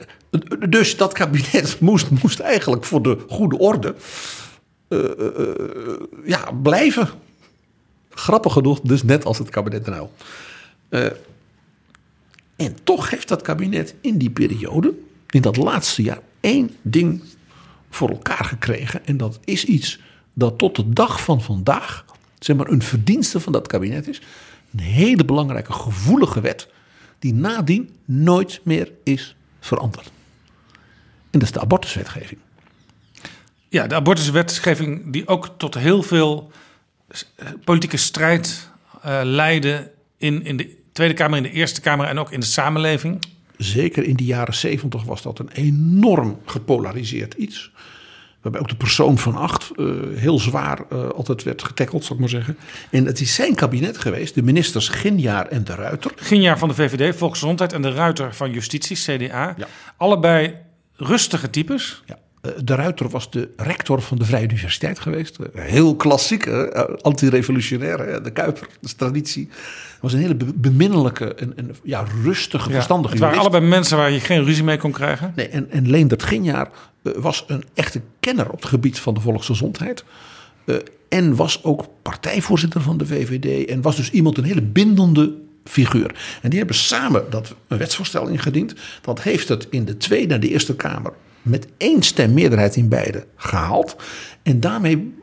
dus dat kabinet moest, moest eigenlijk voor de goede orde eh, eh, ja, blijven. Grappig genoeg, dus net als het kabinet. Eh, en toch heeft dat kabinet in die periode, in dat laatste jaar, één ding voor elkaar gekregen. En dat is iets dat tot de dag van vandaag zeg maar, een verdienste van dat kabinet is. Een hele belangrijke, gevoelige wet. Die nadien nooit meer is veranderd. En dat is de abortuswetgeving. Ja, de abortuswetgeving die ook tot heel veel eh, politieke strijd uh, leidde in, in de Tweede Kamer, in de Eerste Kamer en ook in de samenleving. Zeker in de jaren zeventig was dat een enorm gepolariseerd iets. Waarbij ook de persoon van acht uh, heel zwaar uh, altijd werd getackeld, zal ik maar zeggen. En het is zijn kabinet geweest, de ministers Ginjaar en de Ruiter. Ginjaar van de VVD, Volksgezondheid en de Ruiter van Justitie, CDA. Ja. Allebei rustige types. Ja. Uh, de Ruiter was de rector van de Vrije Universiteit geweest. Heel klassiek, anti-revolutionair, de Kuiper, de traditie. was een hele beminnelijke en, en ja, rustige, ja, verstandige Het waren allebei mensen waar je geen ruzie mee kon krijgen. Nee, en, en Leendert Ginjaar was een echte kenner op het gebied van de volksgezondheid. Uh, en was ook partijvoorzitter van de VVD. En was dus iemand, een hele bindende figuur. En die hebben samen dat een wetsvoorstel ingediend. Dat heeft het in de Tweede en de Eerste Kamer met één stem meerderheid in beide gehaald. En daarmee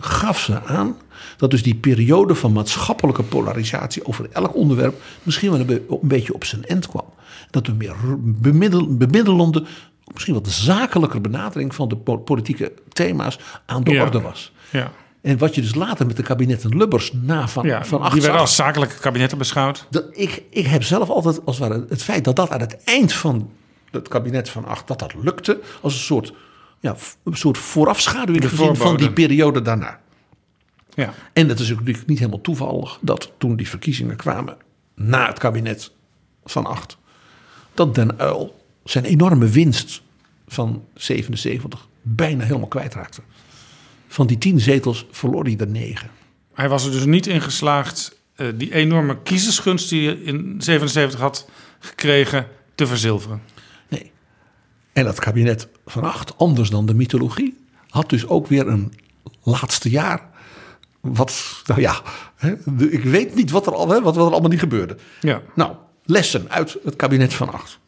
gaf ze aan dat dus die periode van maatschappelijke polarisatie over elk onderwerp misschien wel een, beetje op zijn eind kwam. Dat er meer bemiddel, bemiddelende, misschien wat zakelijker benadering van de politieke thema's aan de Ja. orde was. Ja. En wat je dus later met de kabinetten Lubbers na van, Ja, van acht die werden als zakelijke kabinetten beschouwd. dat ik, ik heb zelf altijd als het ware het feit dat dat aan het eind van het kabinet van acht, dat dat lukte, als een soort, ja, een soort voorafschaduwing gezien van die periode daarna. Ja. En dat is natuurlijk niet helemaal toevallig dat toen die verkiezingen kwamen na het kabinet van acht, dat Den Uil zijn enorme winst van 77 bijna helemaal kwijtraakte. Van die tien zetels verloor hij er negen. Hij was er dus niet in geslaagd eh, die enorme kiezersgunst die je in 77 had gekregen te verzilveren. En dat kabinet van acht, anders dan de mythologie, had dus ook weer een laatste jaar. Wat, nou ja, ik weet niet wat er, al, hè, wat, wat er allemaal niet gebeurde. Ja. Nou, lessen uit het kabinet van acht.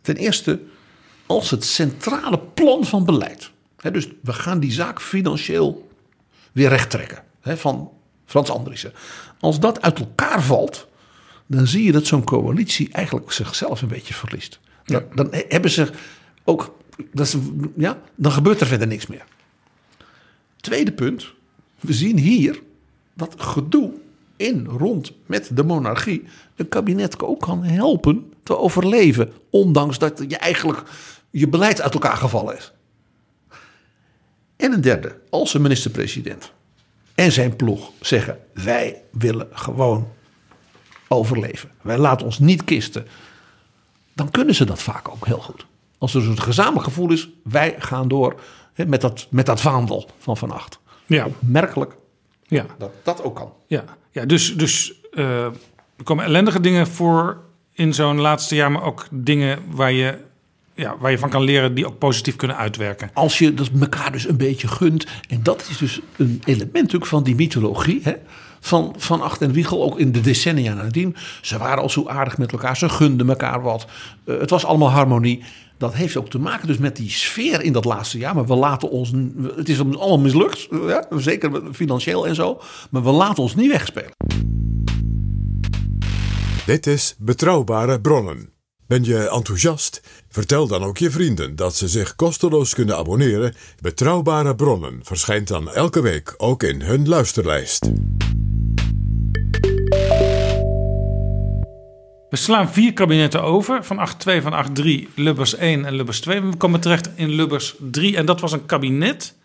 Ten eerste, als het centrale plan van beleid. Hè, dus we gaan die zaak financieel weer rechttrekken. Hè, van Frans Andriessen. Als dat uit elkaar valt, dan zie je dat zo'n coalitie eigenlijk zichzelf een beetje verliest. Dan, hebben ze ook, dat is, ja, dan gebeurt er verder niks meer. Tweede punt, we zien hier dat gedoe in, rond met de monarchie een kabinet ook kan helpen te overleven. Ondanks dat je eigenlijk je beleid uit elkaar gevallen is. En een derde, als een minister-president en zijn ploeg zeggen: wij willen gewoon overleven. Wij laten ons niet kisten. Dan kunnen ze dat vaak ook heel goed. Als er zo'n gezamenlijk gevoel is, wij gaan door hè, met dat, met dat vaandel van Van Acht. Ja. Merkelijk Ja. dat dat ook kan. Ja, ja dus, dus eh, er komen ellendige dingen voor in zo'n laatste jaar, maar ook dingen waar je, ja, waar je van kan leren die ook positief kunnen uitwerken. Als je dat elkaar dus een beetje gunt. En dat is dus een element natuurlijk van die mythologie. Hè? Van, van Acht en Wiegel, ook in de decennia nadien. Ze waren al zo aardig met elkaar. Ze gunden elkaar wat. Eh, het was allemaal harmonie. Dat heeft ook te maken dus met die sfeer in dat laatste jaar. Maar we laten ons... Het is allemaal mislukt. eh, Ja? Zeker financieel en zo. Maar we laten ons niet wegspelen. Dit is Betrouwbare Bronnen. Ben je enthousiast? Vertel dan ook je vrienden dat ze zich kosteloos kunnen abonneren. Betrouwbare Bronnen verschijnt dan elke week ook in hun luisterlijst. We slaan vier kabinetten over, van 8-2, van 8-3, Lubbers 1 en Lubbers 2. We komen terecht in Lubbers 3 en dat was een kabinet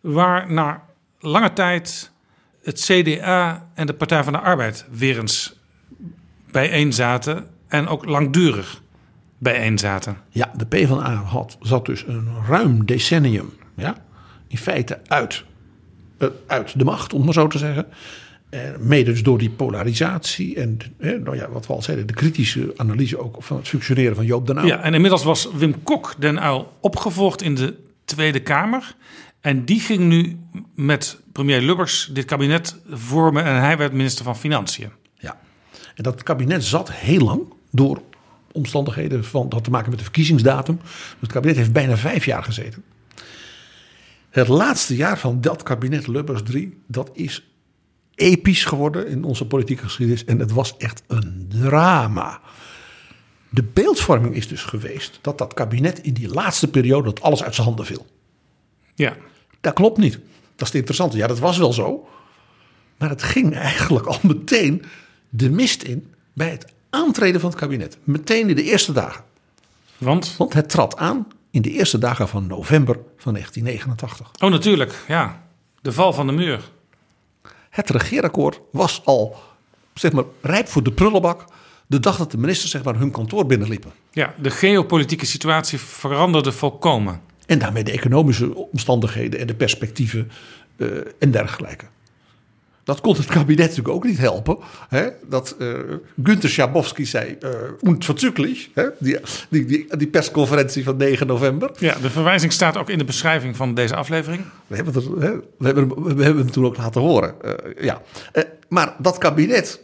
waar na lange tijd het CDA en de Partij van de Arbeid weer eens bijeen zaten en ook langdurig bijeen zaten. Ja, de PvdA had, zat dus een ruim decennium ja, in feite uit, eh, uit de macht, om maar zo te zeggen. En mede dus door die polarisatie en eh, nou ja, wat we al zeiden, de kritische analyse ook van het functioneren van Joop den Uyl. Ja, en inmiddels was Wim Kok den Uyl opgevolgd in de Tweede Kamer. En die ging nu met premier Lubbers dit kabinet vormen en hij werd minister van Financiën. Ja. En dat kabinet zat heel lang door omstandigheden van dat had te maken met de verkiezingsdatum. Dus het kabinet heeft bijna vijf jaar gezeten. Het laatste jaar van dat kabinet Lubbers 3, dat is episch geworden in onze politieke geschiedenis. En het was echt een drama. De beeldvorming is dus geweest dat dat kabinet in die laatste periode dat alles uit zijn handen viel. Ja. Dat klopt niet. Dat is het interessante. Ja, dat was wel zo. Maar het ging eigenlijk al meteen de mist in bij het aantreden van het kabinet. Meteen in de eerste dagen. Want? Want het trad aan in de eerste dagen van november van 1989. Oh, natuurlijk. Ja. De val van de muur. Het regeerakkoord was al zeg maar, rijp voor de prullenbak. De dag dat de ministers zeg maar, hun kantoor binnenliepen. Ja, de geopolitieke situatie veranderde volkomen. En daarmee de economische omstandigheden en de perspectieven uh, en dergelijke. Dat kon het kabinet natuurlijk ook niet helpen. Hè? Dat uh, Günther Schabowski zei, uh, unverzüglich, hè? Die, die, die, die, persconferentie van 9 november. Ja, de verwijzing staat ook in de beschrijving van deze aflevering. We hebben het, hè? We hebben, we hebben hem toen ook laten horen. Uh, ja. maar dat kabinet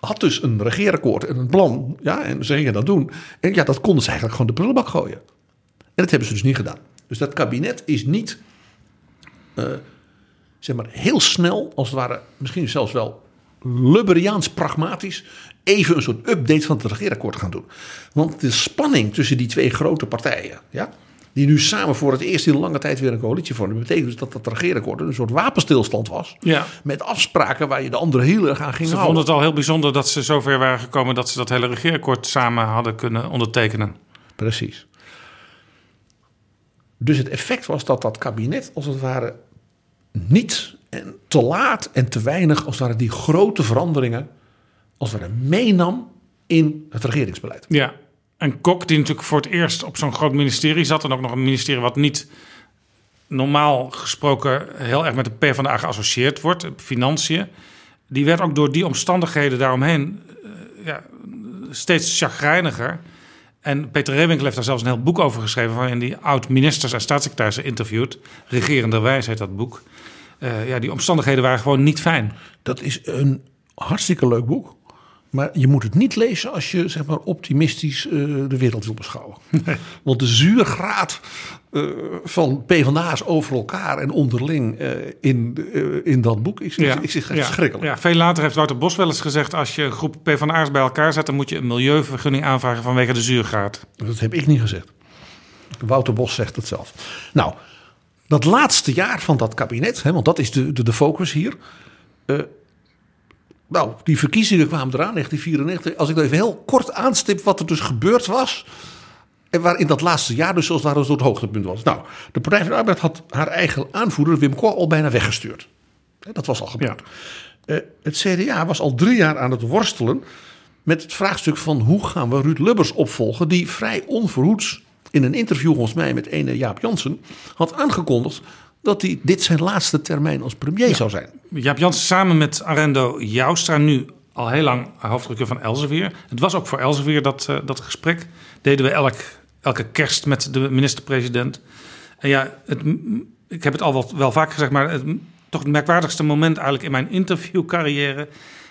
had dus een regeerakkoord en een plan. Ja, en ze gingen dat doen. En ja, dat konden ze eigenlijk gewoon de prullenbak gooien. En dat hebben ze dus niet gedaan. Dus dat kabinet is niet zeg maar, heel snel, als het ware, misschien zelfs wel Lubberiaans pragmatisch, even een soort update van het regeerakkoord gaan doen. Want de spanning tussen die twee grote partijen, ja, die nu samen voor het eerst in lange tijd weer een coalitie vormen, betekent dus dat dat regeerakkoord een soort wapenstilstand was. Ja. Met afspraken waar je de andere heel erg aan ging Ze houden. vonden het al heel bijzonder dat ze zover waren gekomen dat ze dat hele regeerakkoord samen hadden kunnen ondertekenen. Precies. Dus het effect was dat dat kabinet als het ware niet en te laat en te weinig als het ware die grote veranderingen als het ware meenam in het regeringsbeleid. Ja, en Kok die natuurlijk voor het eerst op zo'n groot ministerie zat en ook nog een ministerie wat niet normaal gesproken heel erg met de PvdA geassocieerd wordt, financiën, die werd ook door die omstandigheden daaromheen uh, ja, steeds chagrijniger. En Peter Rewinkel heeft daar zelfs een heel boek over geschreven... waarin die oud-ministers en staatssecretarissen interviewt. Regerenderwijs heet dat boek. Uh, ja, die omstandigheden waren gewoon niet fijn. Dat is een hartstikke leuk boek. Maar je moet het niet lezen als je zeg maar, optimistisch uh, de wereld wil beschouwen. Nee. Want de zuurgraad uh, van PvdA's over elkaar en onderling uh, in, in dat boek is, ja. is, is ja. schrikkelijk. Ja, veel later heeft Wouter Bos wel eens gezegd... als je een groep PvdA's bij elkaar zet... dan moet je een milieuvergunning aanvragen vanwege de zuurgraad. Dat heb ik niet gezegd. Wouter Bos zegt het zelf. Nou, dat laatste jaar van dat kabinet... Hè, want dat is de, de, de focus hier... Nou, die verkiezingen kwamen eraan, 1994. Als ik even heel kort aanstip wat er dus gebeurd was. En waar in dat laatste jaar dus zoals daar dus het hoogtepunt was. Nou, de Partij van de Arbeid had haar eigen aanvoerder Wim Kok al bijna weggestuurd. Dat was al gebeurd. Ja. Uh, het CDA was al drie jaar aan het worstelen met het vraagstuk van hoe gaan we Ruud Lubbers opvolgen. Die vrij onverhoeds in een interview volgens mij met ene Jaap Jansen had aangekondigd dat hij dit zijn laatste termijn als premier ja. zou zijn. Jaap Jansen samen met Arendo Joustra, nu al heel lang hoofdrukje van Elsevier. Het was ook voor Elsevier dat, uh, dat gesprek. Deden we elk, elke kerst met de minister-president. En ja, het, ik heb het al wel, wel vaak gezegd, maar het, toch het merkwaardigste moment eigenlijk in mijn interviewcarrière.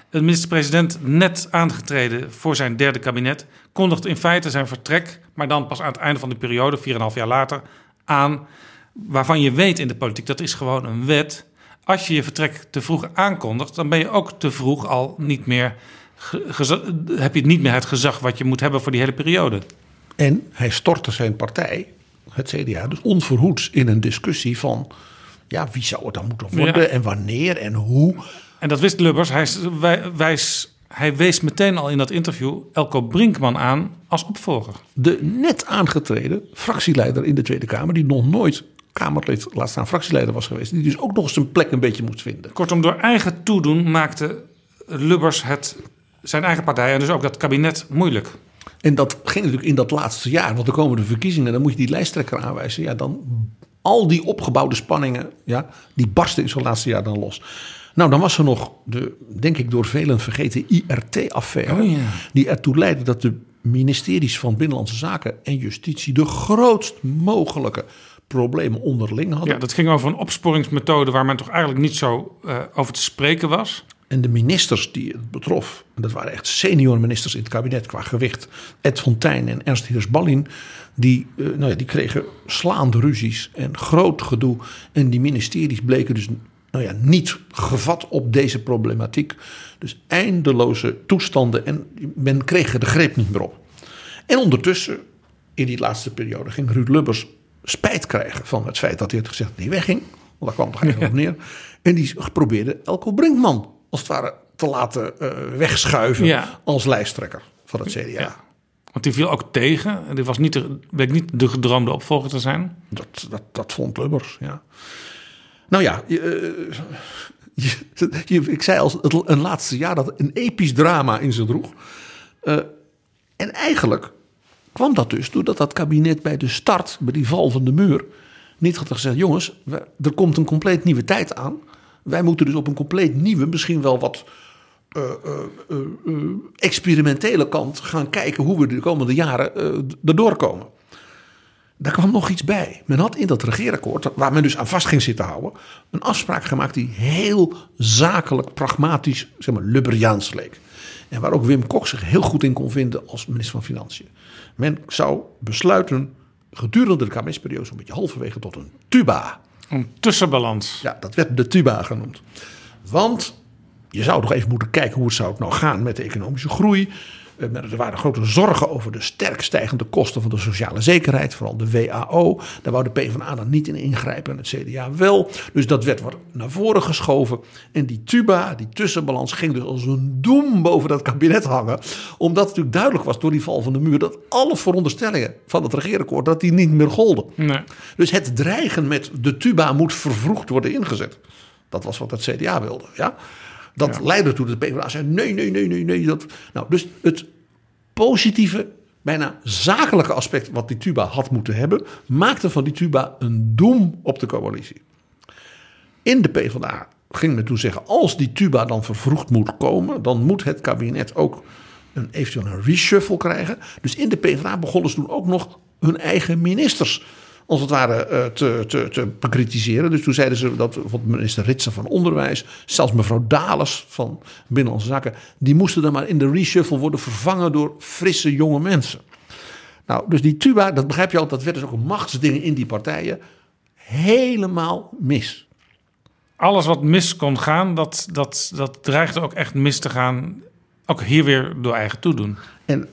De minister-president, net aangetreden voor zijn derde kabinet, kondigt in feite zijn vertrek, maar dan pas aan het einde van de periode, 4,5 jaar later, aan waarvan je weet in de politiek, dat is gewoon een wet. Als je je vertrek te vroeg aankondigt, dan ben je ook te vroeg al niet meer. heb je niet meer het gezag wat je moet hebben voor die hele periode. En hij stortte zijn partij, het CDA, dus onverhoeds in een discussie van. Ja, wie zou het dan moeten worden ja. en wanneer en hoe. En dat wist Lubbers. Hij, wijs, hij wees meteen al in dat interview Elko Brinkman aan als opvolger. De net aangetreden fractieleider in de Tweede Kamer, die nog nooit Kamerlid, laat staan fractieleider was geweest, die dus ook nog zijn plek een beetje moest vinden. Kortom, door eigen toedoen maakte Lubbers het, zijn eigen partij en dus ook dat kabinet moeilijk. En dat ging natuurlijk in dat laatste jaar, want er komen de verkiezingen en dan moet je die lijsttrekker aanwijzen. Ja, dan al die opgebouwde spanningen, ja, die barsten in zo'n laatste jaar dan los. Nou, dan was er nog de, denk ik, door velen vergeten IRT-affaire. Oh, ja. Die ertoe leidde dat de ministeries van Binnenlandse Zaken en Justitie de grootst mogelijke problemen onderling hadden. Ja, dat ging over een opsporingsmethode waar men toch eigenlijk niet zo uh, over te spreken was. En de ministers die het betrof, en dat waren echt senior ministers in het kabinet qua gewicht, Ed Fontijn en Ernst Hiers Ballin, die, eh, nou ja, die kregen slaande ruzies en groot gedoe. En die ministeries bleken dus nou ja, niet gevat op deze problematiek. Dus eindeloze toestanden en men kreeg er de greep niet meer op. En ondertussen, in die laatste periode, ging Ruud Lubbers spijt krijgen van het feit dat hij had gezegd dat hij wegging. Want daar kwam het eigenlijk op neer. En die probeerde Elko Brinkman als het ware te laten eh, wegschuiven Ja. als lijsttrekker van het CDA. Want die viel ook tegen. Die was niet de, bleek niet de gedroomde opvolger te zijn. Dat, dat, dat vond Lubbers, ja. Nou ja, je, eh, je- je- ik zei als het, een laatste jaar dat een episch drama in zich droeg. Eh, en eigenlijk kwam dat dus doordat dat kabinet bij de start, bij die val van de muur, niet had gezegd: jongens, er komt een compleet nieuwe tijd aan. Wij moeten dus op een compleet nieuwe, misschien wel wat eh, eh, eh, experimentele kant gaan kijken hoe we de komende jaren erdoor komen. Daar kwam nog iets bij. Men had in dat regeerakkoord, waar men dus aan vast ging zitten houden, een afspraak gemaakt die heel zakelijk, pragmatisch, zeg maar, Lubberiaans leek. En waar ook Wim Kok zich heel goed in kon vinden als minister van Financiën. Men zou besluiten gedurende de kabinetsperiode, zo'n beetje halverwege, tot een tuba. Een tussenbalans. Ja, dat werd de tuba genoemd. Want je zou toch even moeten kijken hoe het zou het nou gaan met de economische groei. Eh, Er waren grote zorgen over de sterk stijgende kosten van de sociale zekerheid, vooral de WAO. Daar wou de PvdA dan niet in ingrijpen en het CDA wel. Dus dat werd wat naar voren geschoven. En die tuba, die tussenbalans, ging dus als een doem boven dat kabinet hangen. Omdat het natuurlijk duidelijk was door die val van de muur dat alle veronderstellingen van het regeerakkoord dat die niet meer golden. Nee. Dus het dreigen met de tuba moet vervroegd worden ingezet. Dat was wat het CDA wilde. Ja? Dat leidde toe dat de PvdA zei: nee, nee, nee, nee, nee. Dat... Nou, dus het positieve, bijna zakelijke aspect wat die tuba had moeten hebben, maakte van die tuba een doem op de coalitie. In de PvdA ging men toen zeggen: als die tuba dan vervroegd moet komen, dan moet het kabinet ook een, eventueel een reshuffle krijgen. Dus in de PvdA begonnen ze toen ook nog hun eigen ministers als het ware eh, te, te, te bekritiseren. Dus toen zeiden ze dat bijvoorbeeld minister Ritsen van Onderwijs, zelfs mevrouw Dales van Binnenlandse Zaken, die moesten dan maar in de reshuffle worden vervangen door frisse jonge mensen. Nou, dus die tuba, dat begrijp je al, dat werd dus ook een machtsding in die partijen. Helemaal mis. Alles wat mis kon gaan, dat, dat, dat dreigde ook echt mis te gaan. Ook hier weer door eigen toedoen. En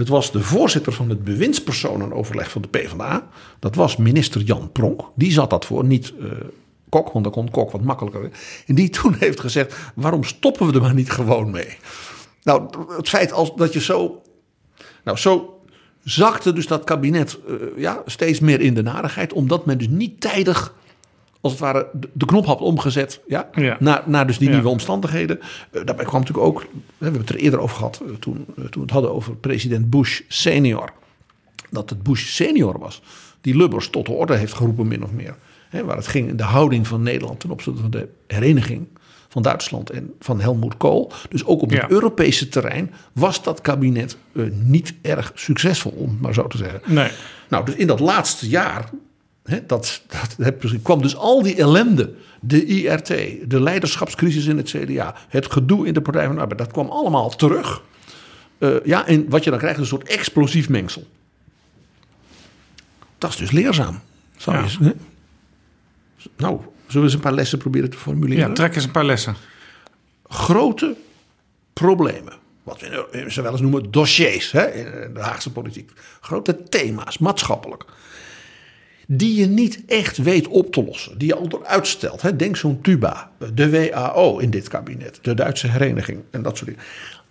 het was de voorzitter van het bewindspersonenoverleg van de PvdA. Dat was minister Jan Pronk. Die zat dat voor, niet eh, Kok, want dan kon Kok wat makkelijker. En die toen heeft gezegd, waarom stoppen we er maar niet gewoon mee? Nou, het feit als, dat je zo... Nou, zo zakte dus dat kabinet eh, ja, steeds meer in de narigheid. Omdat men dus niet tijdig als het ware de, knop had omgezet ja, Ja. Naar, naar dus die Ja. nieuwe omstandigheden. Eh, daarbij kwam natuurlijk ook, we hebben het er eerder over gehad eh, toen, eh, toen we het hadden over president Bush senior. Dat het Bush senior was die Lubbers tot de orde heeft geroepen min of meer. Hè, waar het ging in de houding van Nederland ten opzichte van de hereniging van Duitsland en van Helmut Kool. Dus ook op het Ja. Europese terrein was dat kabinet niet erg succesvol, om het maar zo te zeggen. Nee. Nou, dus in dat laatste jaar dat, dat, kwam dus al die ellende. De IRT, de leiderschapscrisis in het CDA, het gedoe in de Partij van de Arbeid, dat kwam allemaal terug. Eh, ja, en wat je dan krijgt is een soort explosief mengsel. Dat is dus leerzaam. Zou je Ja. hè? Nou, zullen we eens een paar lessen proberen te formuleren? Ja, trek eens een paar lessen. grote problemen. Wat we ze wel eens noemen dossiers hè, in de Haagse politiek. Grote thema's, maatschappelijk. Die je niet echt weet op te lossen. Die je al uitstelt. Hè. Denk zo'n Tuba, de WAO in dit kabinet. De Duitse hereniging en dat soort dingen.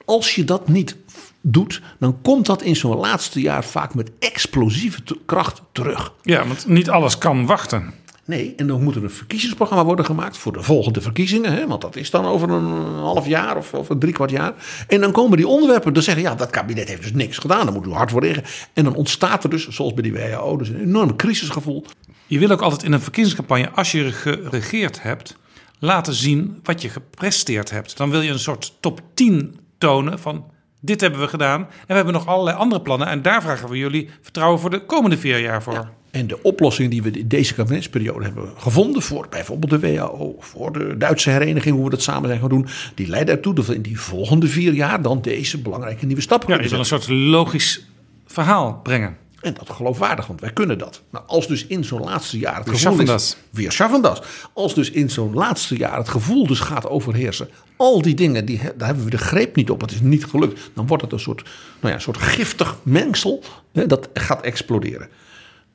Als je dat niet doet, dan komt dat in zo'n laatste jaar vaak met explosieve kracht terug. Ja, want niet alles kan wachten. Nee, en dan moet er een verkiezingsprogramma worden gemaakt voor de volgende verkiezingen. Hè, want dat is dan over een half jaar of over drie kwart jaar. En dan komen die onderwerpen, dan zeggen ja, dat kabinet heeft dus niks gedaan. Dan moet u hard worden. En dan ontstaat er dus, zoals bij die WHO, dus een enorme crisisgevoel. Je wil ook altijd in een verkiezingscampagne, als je geregeerd hebt, laten zien wat je gepresteerd hebt. Dan wil je een soort top 10 tonen van dit hebben we gedaan. En we hebben nog allerlei andere plannen. En daar vragen we jullie vertrouwen voor de komende vier jaar voor. Ja, En de oplossing die we in deze kabinetsperiode hebben gevonden voor bijvoorbeeld de WHO, voor de Duitse hereniging, hoe we dat samen zijn gaan doen, die leiden ertoe dat we in die volgende vier jaar dan deze belangrijke nieuwe stap Ja, kunnen je wil een soort logisch verhaal brengen. En dat geloofwaardig, want wij kunnen dat. Nou, als dus in zo'n laatste jaar het gevoel is... dat. We schaffen dat. Als dus in zo'n laatste jaar het gevoel dus gaat overheersen... al die dingen, die, daar hebben we de greep niet op, het is niet gelukt... dan wordt het een soort, nou ja, een soort giftig mengsel hè, dat gaat exploderen.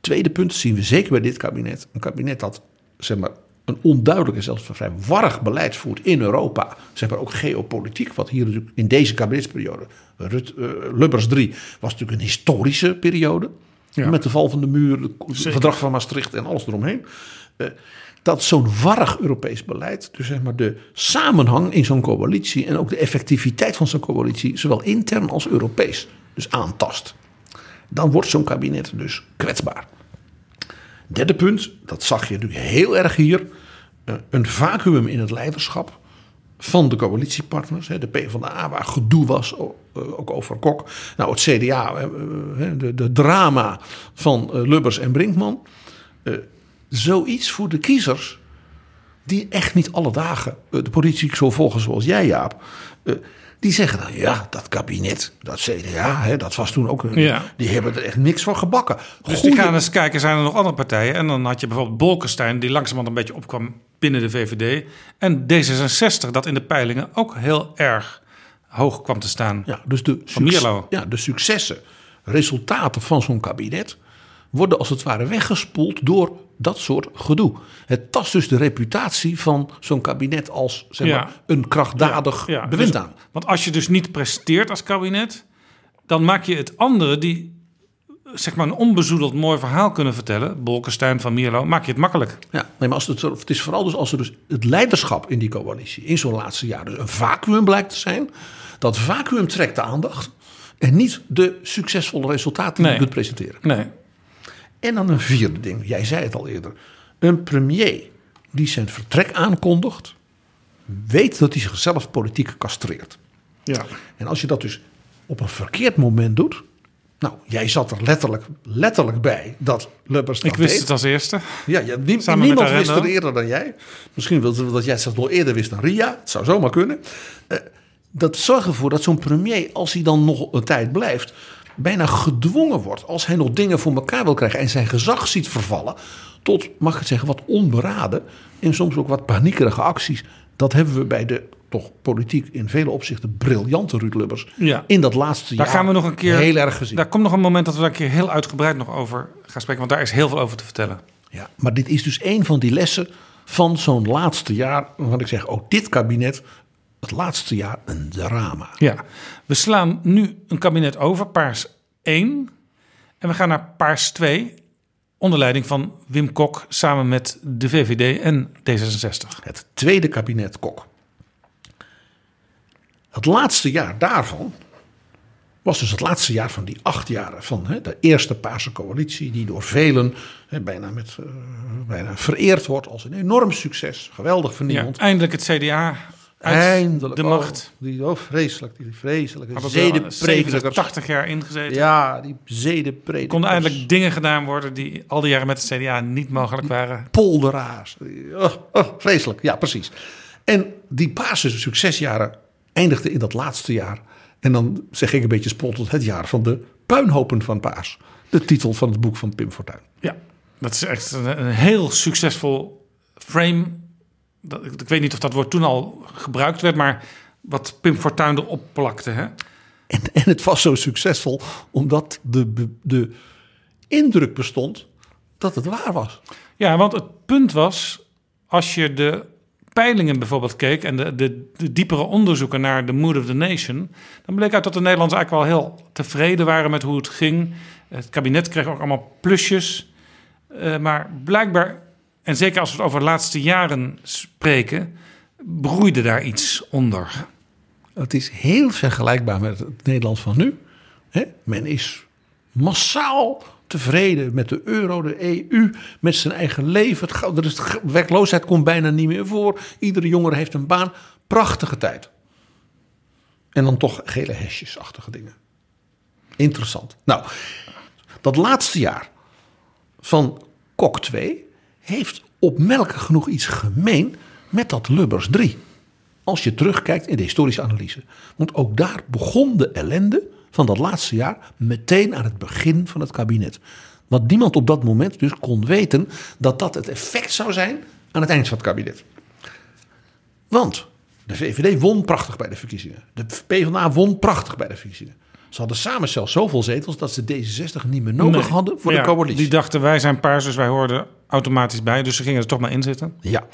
Tweede punt zien we zeker bij dit kabinet. Een kabinet dat zeg maar, een onduidelijk en zelfs vrij warrig beleid voert in Europa. Zeg maar ook geopolitiek, wat hier natuurlijk in deze kabinetsperiode... Rut, eh, Lubbers 3 was natuurlijk een historische periode. Ja. Met de val van de muur, het verdrag van Maastricht en alles eromheen. Eh, dat zo'n warrig Europees beleid, dus zeg maar de samenhang in zo'n coalitie en ook de effectiviteit van zo'n coalitie, zowel intern als Europees, dus aantast. Dan wordt zo'n kabinet dus kwetsbaar. Derde punt, dat zag je natuurlijk heel erg hier. eh, Een vacuüm in het leiderschap van de coalitiepartners. De PvdA, waar gedoe was, eh, ook over Kok. Nou, het CDA, eh, de, de drama van Lubbers en Brinkman. Zoiets voor de kiezers, die echt niet alle dagen de politiek zo volgen zoals jij, Jaap. Die zeggen dan, ja, dat kabinet, dat CDA, hè, dat was toen ook... een- Ja. Die hebben er echt niks van gebakken. Dus Goeie- die gaan eens kijken, zijn er nog andere partijen? En dan had je bijvoorbeeld Bolkestein, die langzamerhand een beetje opkwam binnen de VVD. En D66, dat in de peilingen ook heel erg hoog kwam te staan. Ja, dus de, succes- ja, de successen, resultaten van zo'n kabinet worden als het ware weggespoeld door dat soort gedoe. Het tast dus de reputatie van zo'n kabinet als zeg maar, Ja. een krachtdadig Ja, bewind dus- aan. Want als je dus niet presteert als kabinet, dan maak je het andere die zeg maar een onbezoedeld mooi verhaal kunnen vertellen, Bolkestein van Mierlo, maak je het makkelijk. Ja, nee, maar als het, het is vooral dus als er dus het leiderschap in die coalitie in zo'n laatste jaar dus een vacuüm blijkt te zijn. Dat vacuüm trekt de aandacht en niet de succesvolle resultaten die Nee. je kunt presenteren. Nee. En dan een vierde ding. Jij zei het al eerder. Een premier die zijn vertrek aankondigt, weet dat hij zichzelf politiek castreert. Ja. En als je dat dus op een verkeerd moment doet. Nou, jij zat er letterlijk, letterlijk bij dat Lubbers dat Ik wist deed. het als eerste. Ja, ja nie- Samen niemand wist het eerder dan jij. Misschien wilde dat jij het zelfs nog eerder wist dan Ria. Het zou zomaar kunnen. Eh, dat zorgt ervoor dat zo'n premier, als hij dan nog een tijd blijft, bijna gedwongen wordt. Als hij nog dingen voor elkaar wil krijgen en zijn gezag ziet vervallen. Tot, mag ik het zeggen, wat onberaden en soms ook wat paniekerige acties. Dat hebben we bij de toch politiek in vele opzichten briljante Ruud Lubbers. Ja. In dat laatste Daar jaar gaan we nog een keer. heel erg gezien. Daar komt nog een moment dat we daar een keer heel uitgebreid nog over gaan spreken, want daar is heel veel over te vertellen. Ja, maar dit is dus een van die lessen van zo'n laatste jaar. Wat ik zeg, ook dit kabinet, het laatste jaar een drama. Ja, we slaan nu een kabinet over, paars 1. En we gaan naar paars 2, onder leiding van Wim Kok samen met de VVD en D66. Het tweede kabinet Kok. Het laatste jaar daarvan was dus het laatste jaar van die acht jaren van hè, de eerste Paarse coalitie, die door velen hè, bijna, met, eh, bijna vereerd wordt als een enorm succes, geweldig Ja, vernieuwend. eindelijk het CDA Eindelijk de oh, macht. die, oh, vreselijk, die vreselijke Hadden er 70, zedenpredikers. 80 jaar ingezeten. Ja, die zedenpredikers. Konden eindelijk dingen gedaan worden die al die jaren met het CDA niet mogelijk waren. polderaars. Oh, oh, vreselijk, ja precies. En die Paarse succesjaren eindigden in dat laatste jaar. En dan zeg ik een beetje spottend het jaar van de puinhopen van Paas. De titel van het boek van Pim Fortuyn. Ja, dat is echt een, een heel succesvol frame. Dat, ik, weet niet of dat woord toen al gebruikt werd, maar wat Pim Fortuyn erop plakte. Hè? En, en het was zo succesvol omdat de, de indruk bestond dat het waar was. Ja, want het punt was, als je de peilingen bijvoorbeeld keek en de, de, de diepere onderzoeken naar de mood of the nation, dan bleek uit dat de Nederlanders eigenlijk wel heel tevreden waren met hoe het ging. Het kabinet kreeg ook allemaal plusjes. Eh, maar blijkbaar, en zeker als we het over de laatste jaren spreken, broeide daar iets onder. Het is heel vergelijkbaar met het Nederland van nu. Men is massaal tevreden met de euro, de EU, met zijn eigen leven. De werkloosheid komt bijna niet meer voor. Iedere jongere heeft een baan. Prachtige tijd. En dan toch gele hesjesachtige dingen. Interessant. Nou, dat laatste jaar van Kok 2 heeft opmerkelijk genoeg iets gemeen met dat Lubbers 3. Als je terugkijkt in de historische analyse. Want ook daar begon de ellende van dat laatste jaar meteen aan het begin van het kabinet. Want niemand op dat moment dus kon weten dat dat het effect zou zijn aan het eind van het kabinet. Want de VVD won prachtig bij de verkiezingen. De PvdA won prachtig bij de verkiezingen. Ze hadden samen zelfs zoveel zetels dat ze D66 niet meer nodig Nee. hadden voor Ja, de coalitie. Die dachten wij zijn paars, dus wij hoorden automatisch bij. Dus ze gingen er toch maar in zitten. Ja.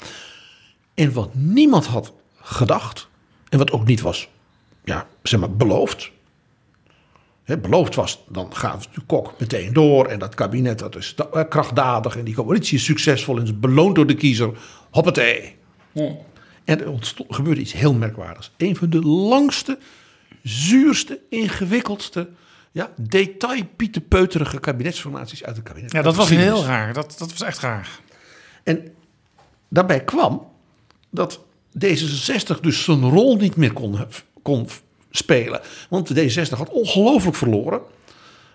En wat niemand had gedacht, en wat ook niet was, ja, zeg maar, beloofd. Hè, beloofd was, dan gaat de kok meteen door en dat kabinet dat is eh, krachtdadig en die coalitie is succesvol en is beloond door de kiezer. Hoppatee. En er ontstond, gebeurde iets heel merkwaardigs. Een van de langste, zuurste, ingewikkeldste, ja, detailpieterpeuterige kabinetsformaties uit het kabinet. Ja, dat was heel raar. Dat, dat was echt raar. En daarbij kwam dat D66 dus zijn rol niet meer kon, kon spelen. Want de D66 had ongelooflijk verloren.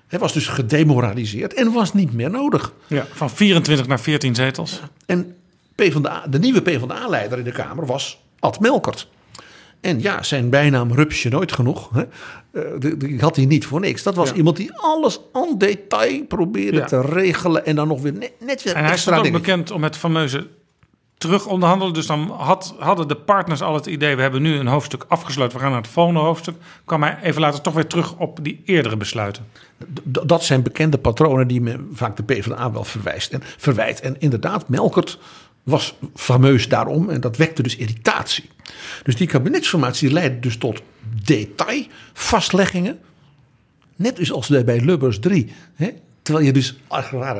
Hij was dus gedemoraliseerd en was niet meer nodig. Ja, van 24 naar 14 zetels. En PvdA, de nieuwe PvdA-leider in de Kamer was Ad Melkert. En ja, zijn bijnaam Rupsje nooit genoeg. Hè? eh, die, had hij niet voor niks. Dat was Ja. iemand die alles aan detail probeerde Ja. te regelen. En dan nog weer net, net weer En hij extra stond ook bekend om het fameuze terug onderhandelen. Dus dan had, hadden de partners al het idee... we hebben nu een hoofdstuk afgesloten, we gaan naar het volgende hoofdstuk. kwam hij even later toch weer terug op die eerdere besluiten. D- dat zijn bekende patronen die men vaak de PvdA wel verwijst en verwijt. En inderdaad, Melkert was fameus daarom en dat wekte dus irritatie. Dus die kabinetsformatie leidde dus tot detailvastleggingen. Net dus als bij Lubbers 3. Hè? Terwijl je dus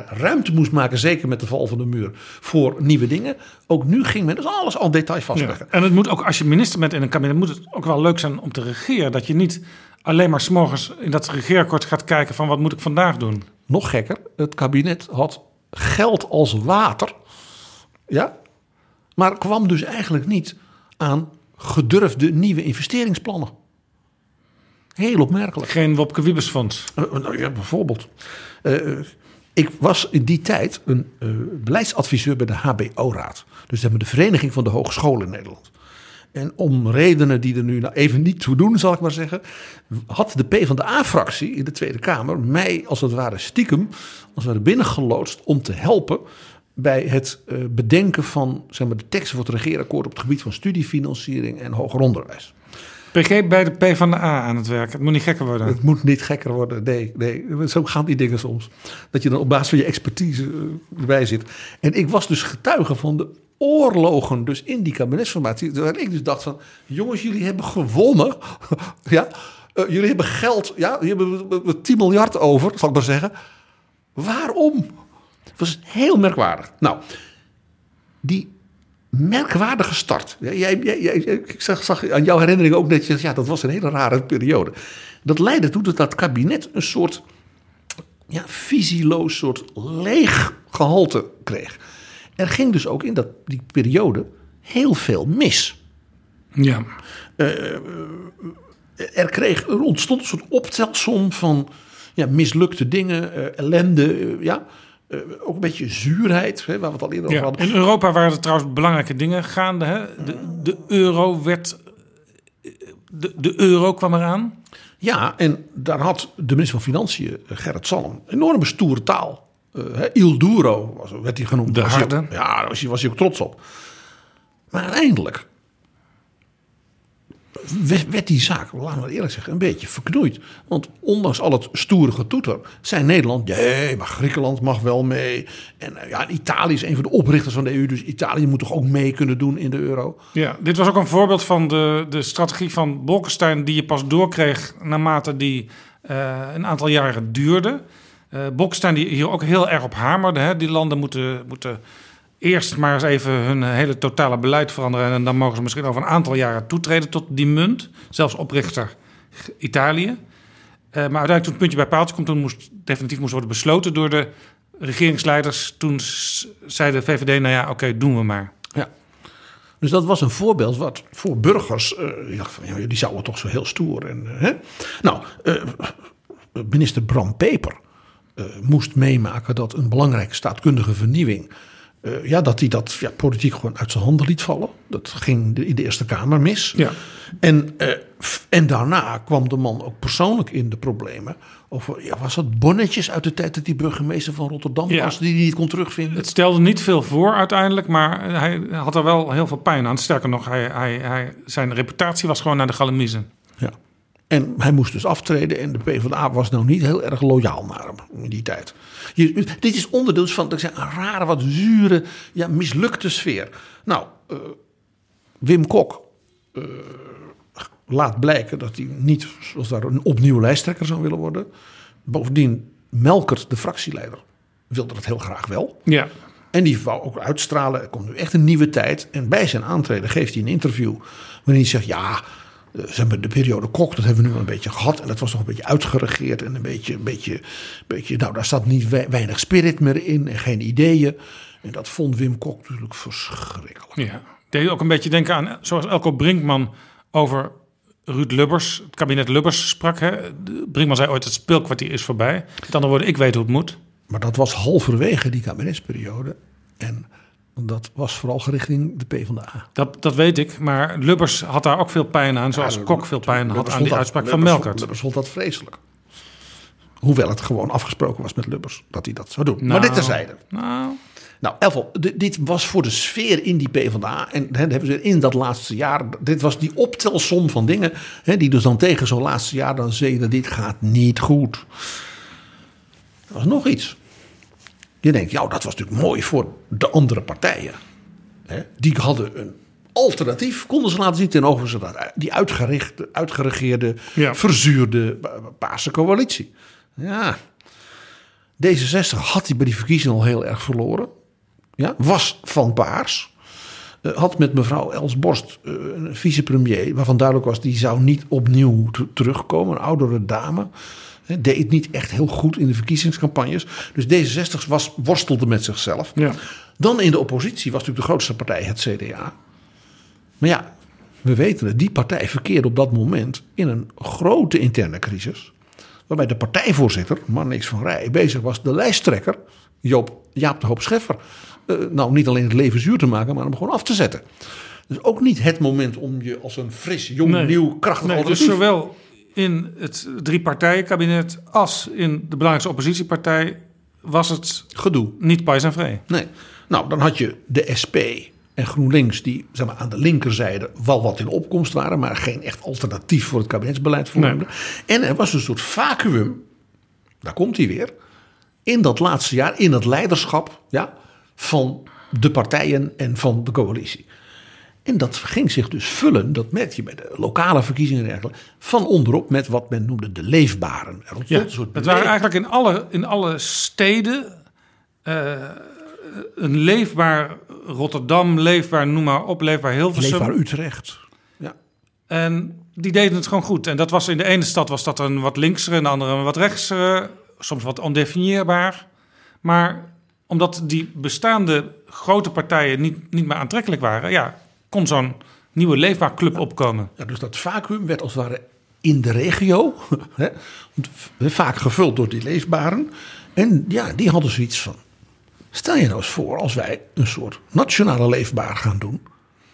ruimte moest maken, zeker met de val van de muur, voor nieuwe dingen. Ook nu ging men dus alles al detail vastleggen. En het moet ook, als je minister bent in een kabinet... moet het ook wel leuk zijn om te regeren. Dat je niet alleen maar s'morgens in dat regeerakkoord gaat kijken... van wat moet ik vandaag doen. Nog gekker, het kabinet had geld als water. Ja, maar kwam dus eigenlijk niet aan gedurfde nieuwe investeringsplannen. Heel opmerkelijk. Geen Wopke Wiebesfonds. Eh, nou ja, bijvoorbeeld. Eh, ik was in die tijd een eh, beleidsadviseur bij de HBO-raad. Dus de Vereniging van de Hogescholen in Nederland. En om redenen die er nu nou even niet toe doen, zal ik maar zeggen, had de PvdA-fractie in de Tweede Kamer mij als het ware stiekem als het ware binnengeloodst om te helpen bij het eh, bedenken van zeg maar, de teksten voor het regeerakkoord op het gebied van studiefinanciering en hoger onderwijs. PG bij de PvdA aan het werk. Het moet niet gekker worden. Het moet niet gekker worden. Nee, nee, zo gaan die dingen soms. Dat je dan op basis van je expertise eh, erbij zit. En ik was dus getuige van de oorlogen dus in die kabinetsformatie. Waar ik dus dacht van, jongens, jullie hebben gewonnen. ja, eh, jullie hebben geld. Ja, jullie hebben eh, 10 miljard over, zal ik maar zeggen. Waarom? Het was heel merkwaardig. Nou, die merkwaardige start. Jij, jij, jij- ik zag, zag aan jouw herinnering ook dat je ja, dat was een hele rare periode. Dat leidde toe dat dat kabinet een soort ja, visieloos, soort leeg gehalte kreeg. Er ging dus ook in dat, die periode heel veel mis. Ja. Er, kreeg, er ontstond een soort optelsom van ja, mislukte dingen, eh, ellende, eh, ja, eh, ook een beetje zuurheid, hè, waar we het al eerder over Ja. hadden. In Europa waren er trouwens belangrijke dingen gaande. Hè? De, de euro werd. De, de euro kwam eraan. Ja, en daar had de minister van Financiën, eh, Gerrit Salm, enorme stoere taal. Eh, hè, Il Duro was, werd hij genoemd. De harde. ja, daar was hij, was hij ook trots op. Maar uiteindelijk werd, die zaak, laten we eerlijk zeggen, een beetje verknoeid. Want ondanks al het stoere getoeter, zei Nederland, nee, maar Griekenland mag wel mee. En eh, ja, Italië is een van de oprichters van de EU, dus Italië moet toch ook mee kunnen doen in de euro. Ja, dit was ook een voorbeeld van de, de strategie van Bolkestein... die je pas doorkreeg naarmate die eh, een aantal jaren duurde. Eh Bolkestein die hier ook heel erg op hamerde. Hè? Die landen moeten, moeten eerst maar eens even hun hele totale beleid veranderen... en dan mogen ze misschien over een aantal jaren toetreden tot die munt. Zelfs oprichter Italië. Eh, maar uiteindelijk toen het puntje bij paaltje komt... toen moest definitief moest worden besloten door de regeringsleiders. Toen zei de VVD, nou ja, oké, doen we maar. Ja. Dus dat was een voorbeeld wat voor burgers, eh, die zouden toch zo heel stoer. En, eh, hè? Nou, minister Bram Peper, moest meemaken dat een belangrijke staatkundige vernieuwing. Eh, ja, dat hij dat ja, politiek gewoon uit zijn handen liet vallen. Dat ging de- in de Eerste Kamer mis. Ja. En, eh, en daarna kwam de man ook persoonlijk in de problemen. Over, ja, was dat bonnetjes uit de tijd dat die burgemeester van Rotterdam Ja. was, die hij niet kon terugvinden? Het stelde niet veel voor uiteindelijk, maar hij had er wel heel veel pijn aan. Sterker nog, hij, hij, hij, zijn reputatie was gewoon naar de galamiezen. Ja. En hij moest dus aftreden en de PvdA was nou niet heel erg loyaal naar hem in die tijd. Je, dit is onderdeel dus van dat ik zeg, een rare, wat zure, ja, mislukte sfeer. Nou, eh, Wim Kok eh, laat blijken dat hij niet zoals daar een opnieuw lijsttrekker zou willen worden. Bovendien, Melkert, de fractieleider, wilde dat heel graag wel. Ja, En die wou ook uitstralen, er komt nu echt een nieuwe tijd. En bij zijn aantreden geeft hij een interview waarin hij zegt... ja, ze hebben de periode Kok, dat hebben we nu een beetje gehad. En dat was nog een beetje uitgeregeerd en een beetje... Een beetje, beetje nou, daar staat niet wei- weinig spirit meer in en geen ideeën. En dat vond Wim Kok natuurlijk verschrikkelijk. ja. Deed ook een beetje denken aan, zoals Elko Brinkman over Ruud Lubbers, het kabinet Lubbers sprak. Hè. Brinkman zei ooit, het speelkwartier is voorbij. Met andere woorden, ik weet hoe het moet. Maar dat was halverwege die kabinetsperiode. En dat was vooral gericht in de PvdA. Dat, dat weet ik, maar Lubbers had daar ook veel pijn aan, zoals Ja, Kok veel pijn had aan die dat- uitspraak van Melkert. Lubbers vond dat vreselijk. Hoewel het gewoon afgesproken was met Lubbers dat hij dat zou doen. maar Nou, dit terzijde. Nou, Nou, Elvel, dit was voor de sfeer in die PvdA. En hè, hebben ze in dat laatste jaar. Dit was die optelsom van dingen. Hè, die dus dan tegen zo'n laatste jaar dan zeiden: dit gaat niet goed. Er was nog iets. Je denkt, ja, dat was natuurlijk mooi voor de andere partijen. Hè, die hadden een alternatief, konden ze laten zien tegenover ze dat, die uitgerichte, uitgeregeerde, Ja. verzuurde pa- Paarse coalitie. Ja, D66 had hij bij die verkiezingen al heel erg verloren. Ja, was van paars. Eh, had met mevrouw Els Borst, eh, een vicepremier, waarvan duidelijk was die zou niet opnieuw terugkomen. Een oudere dame. Deed het niet echt heel goed in de verkiezingscampagnes. Dus D66 was, worstelde met zichzelf. ja. Dan in de oppositie was natuurlijk de grootste partij het CDA. Maar ja, we weten het, die partij verkeerde op dat moment in een grote interne crisis. Waarbij de partijvoorzitter, Marnix van Rij, bezig was de lijsttrekker, Joop, Jaap de Hoop Scheffer, eh, nou niet alleen het leven zuur te maken, maar hem gewoon af te zetten. Dus ook niet het moment om je als een fris, jong, Nee. nieuw, krachtig Nee, dus alternatief- zowel in het drie-partijen-kabinet als in de belangrijkste oppositiepartij was het gedoe. niet pais en vree. Nee. Nou, dan had je de SP en GroenLinks die zeg maar, aan de linkerzijde wel wat in opkomst waren, maar geen echt alternatief voor het kabinetsbeleid vormden. En er was een soort vacuüm, daar komt hij weer, in dat laatste jaar, in het leiderschap ja, van de partijen en van de coalitie. En dat ging zich dus vullen, dat merk je bij de lokale verkiezingen en dergelijke, van onderop met wat men noemde de leefbaren. Er Ja, een soort het waren eigenlijk in alle, in alle steden eh, een leefbaar Rotterdam, leefbaar noem maar op, leefbaar Hilversum. Leefbaar Utrecht. Ja. En die deden het gewoon goed. En dat was in de ene stad was dat een wat linksere, in de andere een wat rechtsere, soms wat ondefinieerbaar. Maar omdat die bestaande grote partijen niet, niet meer aantrekkelijk waren, ja, kon zo'n nieuwe leefbaar club opkomen. Ja, dus dat vacuüm werd als het ware in de regio hè, vaak gevuld door die leefbaren. En ja, die hadden zoiets van: stel je nou eens voor als wij een soort nationale leefbaar gaan doen.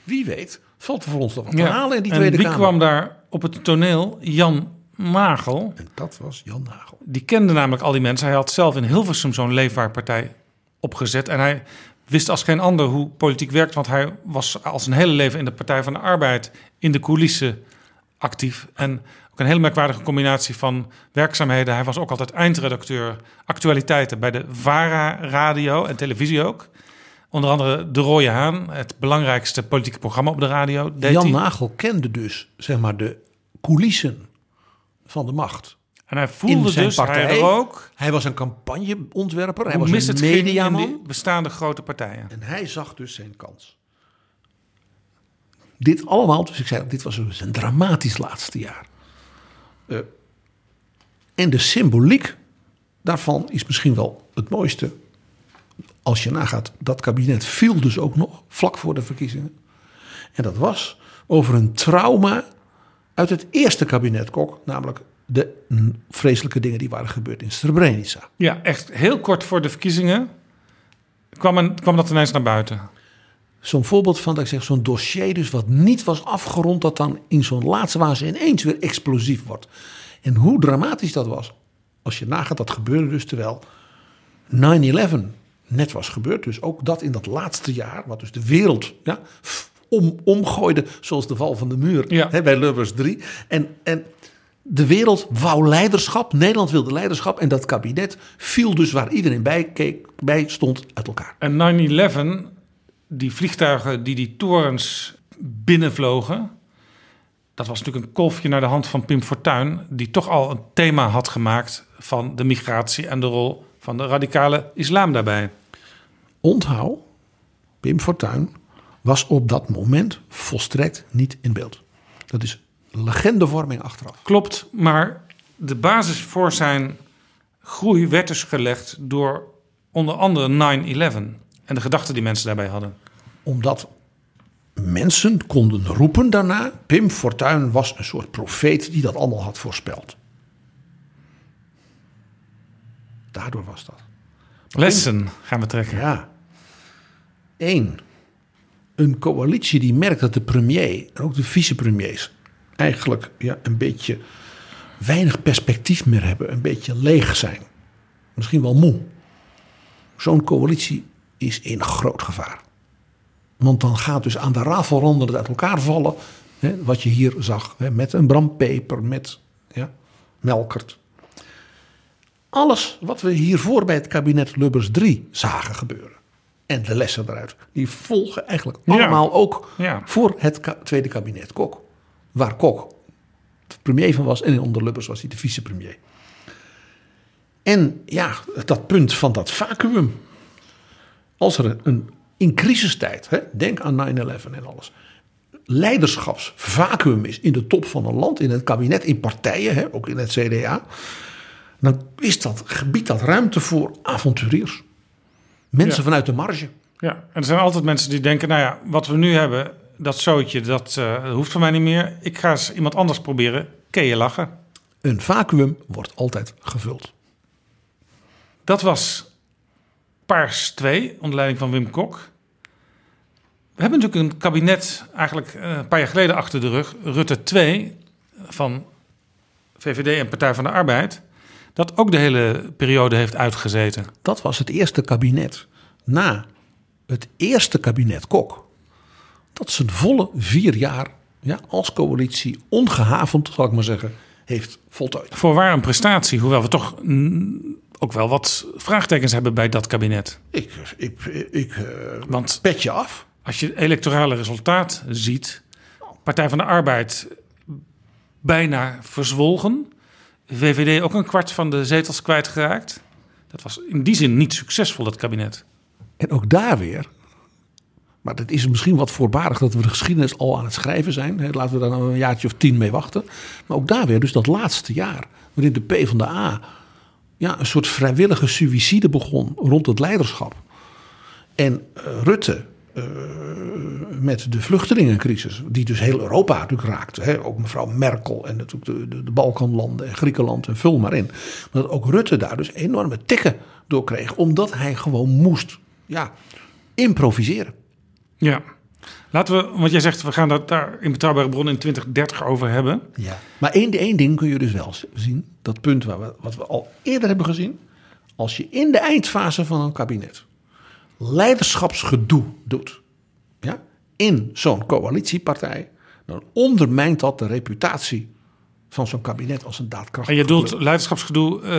Wie weet, valt er voor ons nog wat te halen in die en Tweede wie Kamer. kwam daar op het toneel? Jan Nagel. En dat was Jan Nagel. Die kende namelijk al die mensen. Hij had zelf in Hilversum zo'n leefbaar partij opgezet. En hij wist als geen ander hoe politiek werkt. Want hij was al zijn hele leven in de Partij van de Arbeid in de coulissen actief. En ook een hele merkwaardige combinatie van werkzaamheden. Hij was ook altijd eindredacteur actualiteiten bij de VARA radio en televisie ook. Onder andere De Rode Haan, het belangrijkste politieke programma op de radio. Deed Jan hij. Nagel kende dus zeg maar de coulissen van de macht. En hij voelde zijn dus, partij. hij ook, Hij was een campagneontwerper. Hij was een mediaman. bestaande grote partijen. En hij zag dus zijn kans. Dit allemaal, dus ik zei, dit was dus een dramatisch laatste jaar. Eh, en de symboliek daarvan is misschien wel het mooiste. Als je nagaat, dat kabinet viel dus ook nog vlak voor de verkiezingen. En dat was over een trauma uit het eerste kabinet Kok, namelijk de vreselijke dingen die waren gebeurd in Srebrenica. Ja, echt heel kort voor de verkiezingen kwam, een, kwam dat ineens naar buiten. Zo'n voorbeeld van, dat ik zeg, zo'n dossier dus wat niet was afgerond, dat dan in zo'n laatste fase ineens weer explosief wordt. En hoe dramatisch dat was. Als je nagaat, dat gebeurde dus terwijl 9-11 net was gebeurd. Dus ook dat in dat laatste jaar, wat dus de wereld ja, om, omgooide, zoals de val van de muur Ja. hè, bij Lubbers 3. En, en de wereld wou leiderschap, Nederland wilde leiderschap. En dat kabinet viel dus waar iedereen bij, keek, bij stond uit elkaar. En 9-11, die vliegtuigen die die torens binnenvlogen... dat was natuurlijk een kolfje naar de hand van Pim Fortuyn... die toch al een thema had gemaakt van de migratie... en de rol van de radicale islam daarbij. Onthoud, Pim Fortuyn was op dat moment volstrekt niet in beeld. Dat is legendevorming achteraf. Klopt, maar de basis voor zijn groei werd dus gelegd... door onder andere 9-11 en de gedachten die mensen daarbij hadden. Omdat mensen konden roepen daarna... Pim Fortuyn was een soort profeet die dat allemaal had voorspeld. Daardoor was dat. Lessen gaan we trekken. Ja. Eén. Een coalitie die merkt dat de premier en ook de vicepremiers eigenlijk ja, een beetje weinig perspectief meer hebben, een beetje leeg zijn. Misschien wel moe. Zo'n coalitie is in groot gevaar. Want dan gaat dus aan de rafelranden het uit elkaar vallen. Hè, wat je hier zag hè, met een Bram Peper, met ja, Melkert. Alles wat we hiervoor bij het kabinet Lubbers 3 zagen gebeuren. En de lessen eruit. Die volgen eigenlijk Ja. allemaal ook Ja. voor het ka- tweede kabinet Kok. Waar Kok de premier van was en onder Lubbers was hij de vicepremier. En ja, dat punt van dat vacuüm. Als er een, in crisistijd, hè, denk aan 9-11 en alles. Leiderschapsvacuüm is in de top van een land, in het kabinet, in partijen, hè, ook in het CDA. Dan is dat, gebiedt dat ruimte voor avonturiers. Mensen Ja. vanuit de marge. Ja, en er zijn altijd mensen die denken, nou ja, wat we nu hebben, dat zootje, dat eh, hoeft van mij niet meer. Ik ga eens iemand anders proberen. Ken je lachen? Een vacuüm wordt altijd gevuld. Dat was Paars 2, onder leiding van Wim Kok. We hebben natuurlijk een kabinet eigenlijk eh, een paar jaar geleden achter de rug. Rutte 2 van VVD en Partij van de Arbeid. Dat ook de hele periode heeft uitgezeten. Dat was het eerste kabinet na het eerste kabinet Kok. Dat zijn volle vier jaar ja, als coalitie ongehavend, zal ik maar zeggen, heeft voltooid. Voorwaar een prestatie, hoewel we toch mm, ook wel wat vraagtekens hebben bij dat kabinet. Ik, ik, ik eh, Want pet je af. als je het electorale resultaat ziet, Partij van de Arbeid bijna verzwolgen, VVD ook een kwart van de zetels kwijtgeraakt. Dat was in die zin niet succesvol, dat kabinet. En ook daar weer. Maar het is misschien wat voorbarig dat we de geschiedenis al aan het schrijven zijn. Laten we daar nou een jaartje of tien mee wachten. Maar ook daar weer, dus dat laatste jaar, waarin de P van de A ja, een soort vrijwillige suïcide begon rond het leiderschap. En eh, Rutte eh, met de vluchtelingencrisis, die dus heel Europa natuurlijk raakte. Hè, ook mevrouw Merkel en natuurlijk de, de, de Balkanlanden en Griekenland en vul maar in. Maar dat ook Rutte daar dus enorme tikken door kreeg, omdat hij gewoon moest ja, improviseren. Ja. Laten we, want jij zegt we gaan dat daar in Betrouwbare Bronnen in 2030 over hebben. Ja. Maar één, één ding kun je dus wel zien. Dat punt waar we, wat we al eerder hebben gezien. Als je in de eindfase van een kabinet leiderschapsgedoe doet. Ja, in zo'n coalitiepartij. Dan ondermijnt dat de reputatie van zo'n kabinet als een daadkrachtig. En je doelt leiderschapsgedoe. eh,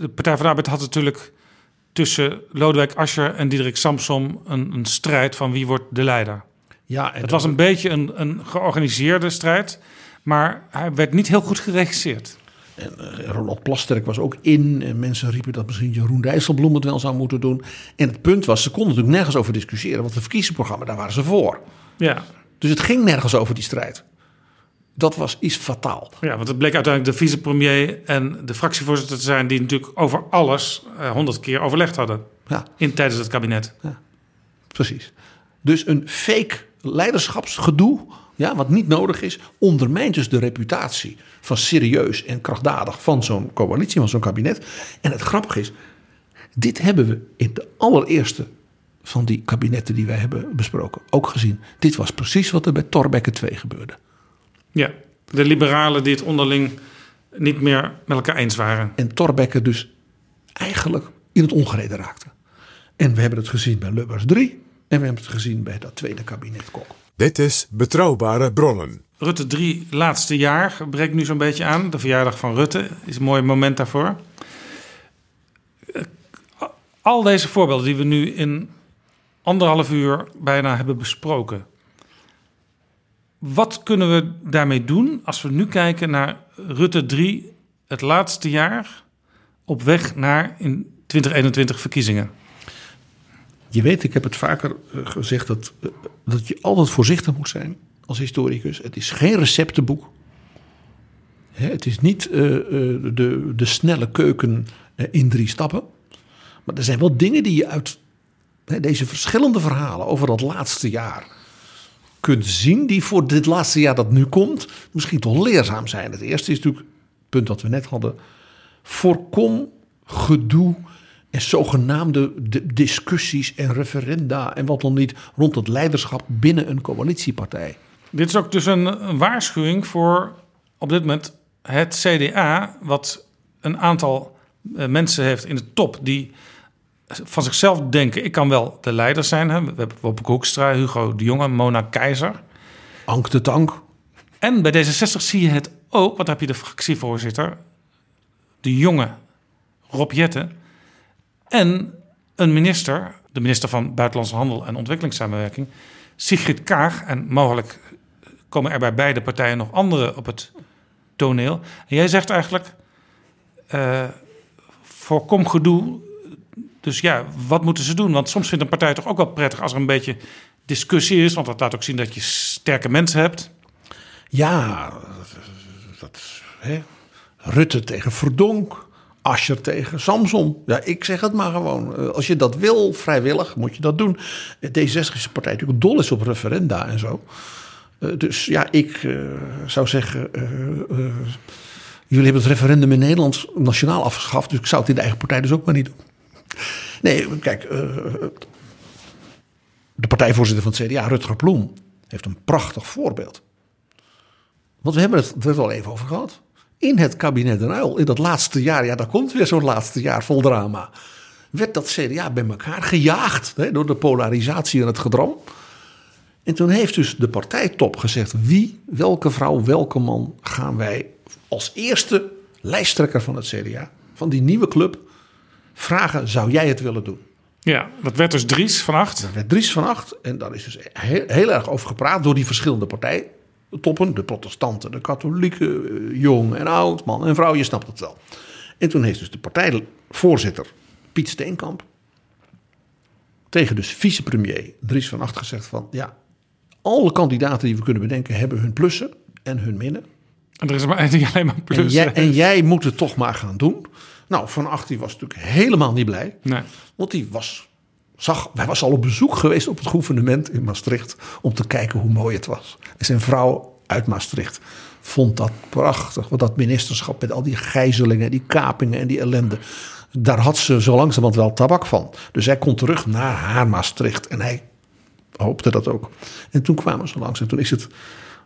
de Partij van de Arbeid had natuurlijk tussen Lodewijk Asscher en Diederik Samsom een, een strijd van wie wordt de leider. Ja, Het was een beetje een, een georganiseerde strijd, maar hij werd niet heel goed geregisseerd. En eh, Ronald Plasterk was ook in. En mensen riepen dat misschien Jeroen Dijsselbloem het wel zou moeten doen. En het punt was, ze konden natuurlijk nergens over discussiëren. Want het verkiezingsprogramma, daar waren ze voor. Ja, Dus het ging nergens over die strijd. Dat was iets fataal. ja want het bleek uiteindelijk de vicepremier en de fractievoorzitter te zijn die natuurlijk over alles eh, honderd keer overlegd hadden Ja, in, tijdens het kabinet. precies. Dus een fake leiderschapsgedoe ja, wat niet nodig is, ondermijnt dus de reputatie van serieus en krachtdadig van zo'n coalitie, van zo'n kabinet. En het grappige is, dit hebben we in de allereerste van die kabinetten die wij hebben besproken ook gezien. Dit was precies wat er bij Thorbecke 2 gebeurde. Ja, de liberalen die het onderling niet meer met elkaar eens waren. En Thorbecke dus eigenlijk in het ongereden raakte. En we hebben het gezien bij Lubbers 3 en we hebben het gezien bij dat tweede kabinet Kok. Dit is Betrouwbare Bronnen. Rutte 3, laatste jaar, breekt nu zo'n beetje aan. De verjaardag van Rutte is een mooi moment daarvoor. Eh, Al deze voorbeelden die we nu in anderhalf uur bijna hebben besproken. Wat kunnen we daarmee doen als we nu kijken naar Rutte 3, het laatste jaar, op weg naar in 2021 verkiezingen? Je weet, ik heb het vaker eh, gezegd dat, eh, dat je altijd voorzichtig moet zijn als historicus. Het is geen receptenboek. Het is niet eh, de, de snelle keuken in drie stappen. Maar er zijn wel dingen die je uit deze verschillende verhalen over dat laatste jaar kunt zien, die voor dit laatste jaar dat nu komt, misschien toch leerzaam zijn. Het eerste is natuurlijk het punt dat we net hadden. Voorkom gedoe en zogenaamde di- discussies en referenda en wat dan niet rond het leiderschap binnen een coalitiepartij. Dit is ook dus een, een waarschuwing voor op dit moment het CDA, wat een aantal eh, mensen heeft in de top die van zichzelf denken: ik kan wel de leider zijn. Hè. We hebben Wopke Hoekstra, Hugo de Jonge, Mona Keizer. Ank de Tank. En bij D66 zie je het ook, dan heb je de fractievoorzitter, de jonge Rob Jetten. En een minister, de minister van Buitenlandse Handel en Ontwikkelingssamenwerking, Sigrid Kaag. En mogelijk komen er bij beide partijen nog anderen op het toneel. En jij zegt eigenlijk, eh, voorkom gedoe. Dus ja, wat moeten ze doen? Want soms vindt een partij toch ook wel prettig als er een beetje discussie is. Want dat laat ook zien dat je sterke mensen hebt. Ja, hè. Rutte tegen Verdonk. Ascher tegen Samson. Ja, ik zeg het maar gewoon. Eh, Als je dat wil, vrijwillig, moet je dat doen. Eh, D66 is partij natuurlijk dol is op referenda en zo. Eh, Dus ja, ik zou zeggen... jullie hebben het referendum in Nederland nationaal afgeschaft... dus ik zou het in de eigen partij dus ook maar niet doen. Nee, kijk... eh, de partijvoorzitter van het CDA, Rutger Bloem... heeft een prachtig voorbeeld. Want we hebben het er wel even over gehad. In het kabinet Den Uyl, in dat laatste jaar, ja, daar komt weer zo'n laatste jaar vol drama. Werd dat CDA bij elkaar gejaagd hè, door de polarisatie en het gedram. En toen heeft dus de partijtop gezegd: wie, welke vrouw, welke man gaan wij als eerste lijsttrekker van het CDA, van die nieuwe club, vragen: zou jij het willen doen? Ja, dat werd dus Dries van Acht. Er werd Dries van Acht en daar is dus heel, heel erg over gepraat door die verschillende partijtoppen. De protestanten, de katholieken, eh, jong en oud, man en vrouw, je snapt het wel. En toen heeft dus de partijvoorzitter Piet Steenkamp tegen dus vicepremier Dries van Acht gezegd van... ja, alle kandidaten die we kunnen bedenken hebben hun plussen en hun minnen. En er is maar alleen maar En plus. jij, en jij moet het toch maar gaan doen. Nou, Van Acht die was natuurlijk helemaal niet blij. Nee. Want die was, zag, hij was al op bezoek geweest op het gouvernement in Maastricht om te kijken hoe mooi het was. En zijn vrouw uit Maastricht vond dat prachtig. Want dat ministerschap met al die gijzelingen, die kapingen en die ellende. Daar had ze zo langzamerhand wel tabak van. Dus hij kon terug naar haar Maastricht. En hij hoopte dat ook. En toen kwamen ze langs. En toen is het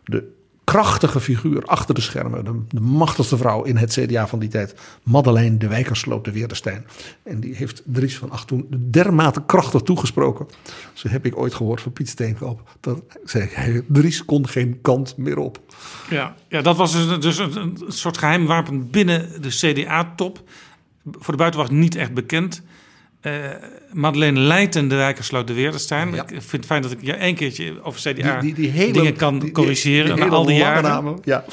de krachtige figuur achter de schermen. De, de machtigste vrouw in het CDA van die tijd. Madeleine de Wijkersloot de Weerderstein. En die heeft Dries van Acht toen dermate krachtig toegesproken. Zo heb ik ooit gehoord van Piet Steenkamp. Dan zei hij, Dries kon geen kant meer op. Ja, ja, dat was dus, dus een, een soort geheim wapen binnen de CDA-top. Voor de buitenwacht niet echt bekend. Eh, Madeleine Leijten, de Rijkersloot de Weerderstein. Ja. Ik vind het fijn dat ik je één keertje over CDA Die, die, die hele, dingen kan corrigeren die na al die jaren. namen. Ja.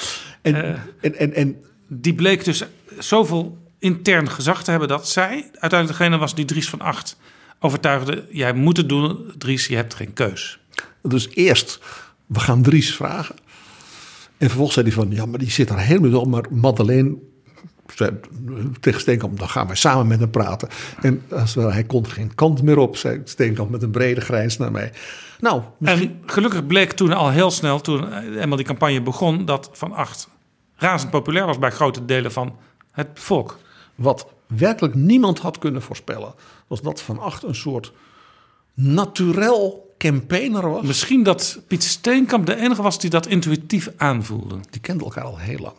En, Eh. en, en, en Die bleek dus zoveel intern gezag te hebben dat zij uiteindelijk degene was die Dries van Acht overtuigde. Jij moet het doen, Dries, je hebt geen keus. Dus eerst, we gaan Dries vragen. En vervolgens zei hij van, ja, maar die zit er helemaal op. Maar Madeleine zei tegen Steenkamp, dan gaan wij samen met hem praten. En als, wel, hij kon geen kant meer op, zei Steenkamp met een brede grijns naar mij. Nou, misschien... En gelukkig bleek toen al heel snel, toen eenmaal die campagne begon, dat Van Acht razend populair was bij grote delen van het volk. Wat werkelijk niemand had kunnen voorspellen, was dat Van Acht een soort naturel campaigner was. Misschien dat Piet Steenkamp de enige was die dat intuïtief aanvoelde. Die kenden elkaar al heel lang.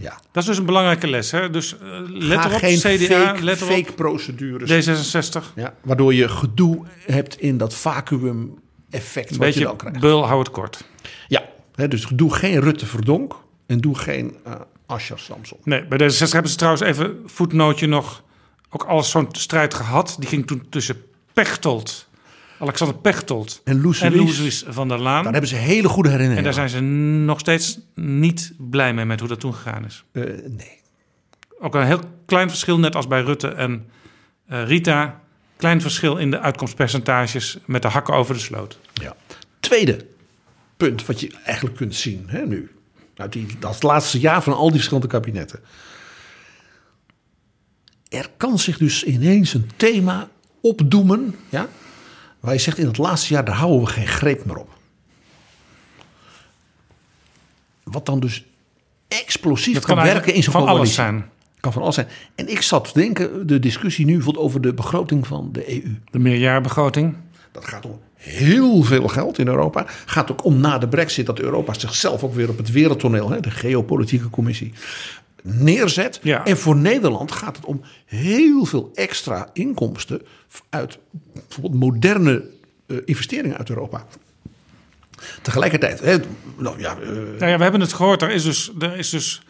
Ja. Dat is dus een belangrijke les. Hè? Dus uh, let Ga erop, geen CDA, fake, let erop, fake procedures. D66. Ja, waardoor je gedoe hebt in dat vacuüm effect Een wat je dan krijgt. beul, hou het kort. Ja, hè, dus doe geen Rutte Verdonk en doe geen eh Asscher Samson. Nee, bij D66 hebben ze trouwens even voetnootje nog ook alles zo'n strijd gehad. Die ging toen tussen Pechtold, Alexander Pechtold En Loes en van der Laan. daar hebben ze hele goede En herinneringen daar zijn ze nog steeds niet blij mee met hoe dat toen gegaan is. Eh, nee. Ook een heel klein verschil, net als bij Rutte en eh, Rita. Klein verschil in de uitkomstpercentages met de hakken over de sloot. Ja. Tweede punt wat je eigenlijk kunt zien hè, nu. Uit die, dat laatste jaar van al die verschillende kabinetten. Er kan zich dus ineens een thema opdoemen. Ja, waar je zegt in het laatste jaar daar houden we geen greep meer op. Wat dan dus explosief Dat kan, kan werken in zo'n van alles coalitie. zijn. Kan van alles zijn. En ik zat te denken, de discussie nu bijvoorbeeld over de begroting van de EU. De meerjarenbegroting. Dat gaat om heel veel geld in Europa. Gaat ook om na de brexit dat Europa zichzelf ook weer op het wereldtoneel, hè, de geopolitieke commissie, neerzet. Ja. En voor Nederland gaat het om heel veel extra inkomsten uit bijvoorbeeld moderne eh, investeringen uit Europa. Tegelijkertijd, hè, nou ja, eh, Nou ja, we hebben het gehoord. Er is, dus, er is dus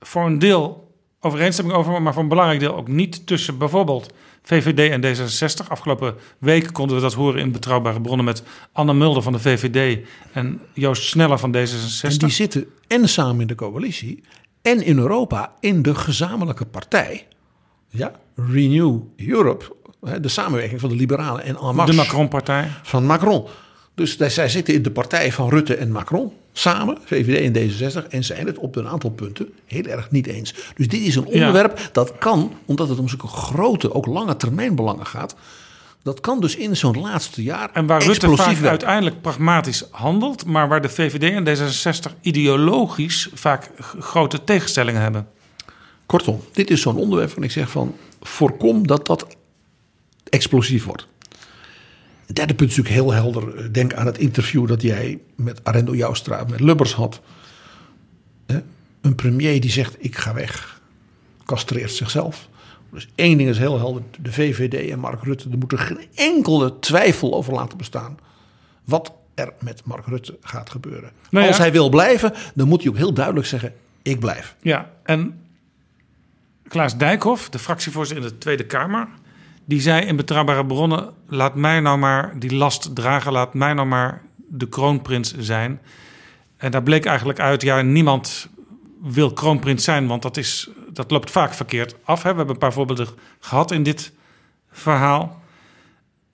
voor een deel overeenstemming over, maar voor een belangrijk deel ook niet tussen bijvoorbeeld VVD en D66. Afgelopen week konden we dat horen in betrouwbare bronnen met Anne Mulder van de VVD en Joost Sneller van D66. en die zitten en samen in de coalitie en in Europa in de gezamenlijke partij. Ja, Renew Europe, de samenwerking van de liberalen en En de Macron-partij. van Macron. Dus zij- zij zitten in de partij van Rutte en Macron samen, VVD en D66, en zijn het op een aantal punten heel erg niet eens. Dus dit is een onderwerp dat kan, omdat het om zulke grote, ook lange termijn belangen gaat, dat kan dus in zo'n laatste jaar En waar Rutte vaak uiteindelijk pragmatisch handelt, maar waar de VVD en D66 ideologisch vaak grote tegenstellingen hebben. Kortom, dit is zo'n onderwerp van ik zeg van voorkom dat dat explosief wordt. Het derde punt is natuurlijk heel helder. Denk aan het interview dat jij met Arendo Joustra, met Lubbers had. Een premier die zegt ik ga weg. Castreert zichzelf. Dus één ding is heel helder. De VVD en Mark Rutte, er moet er geen enkele twijfel over laten bestaan. Wat er met Mark Rutte gaat gebeuren. Nou ja. Als hij wil blijven, dan moet hij ook heel duidelijk zeggen ik blijf. Ja, en Klaas Dijkhoff, de fractievoorzitter in de Tweede Kamer, die zei in betrouwbare bronnen: laat mij nou maar die last dragen, laat mij nou maar de kroonprins zijn. En daar bleek eigenlijk uit, ja, niemand wil kroonprins zijn, want dat, is, dat loopt vaak verkeerd af. Hè. We hebben een paar voorbeelden gehad in dit verhaal.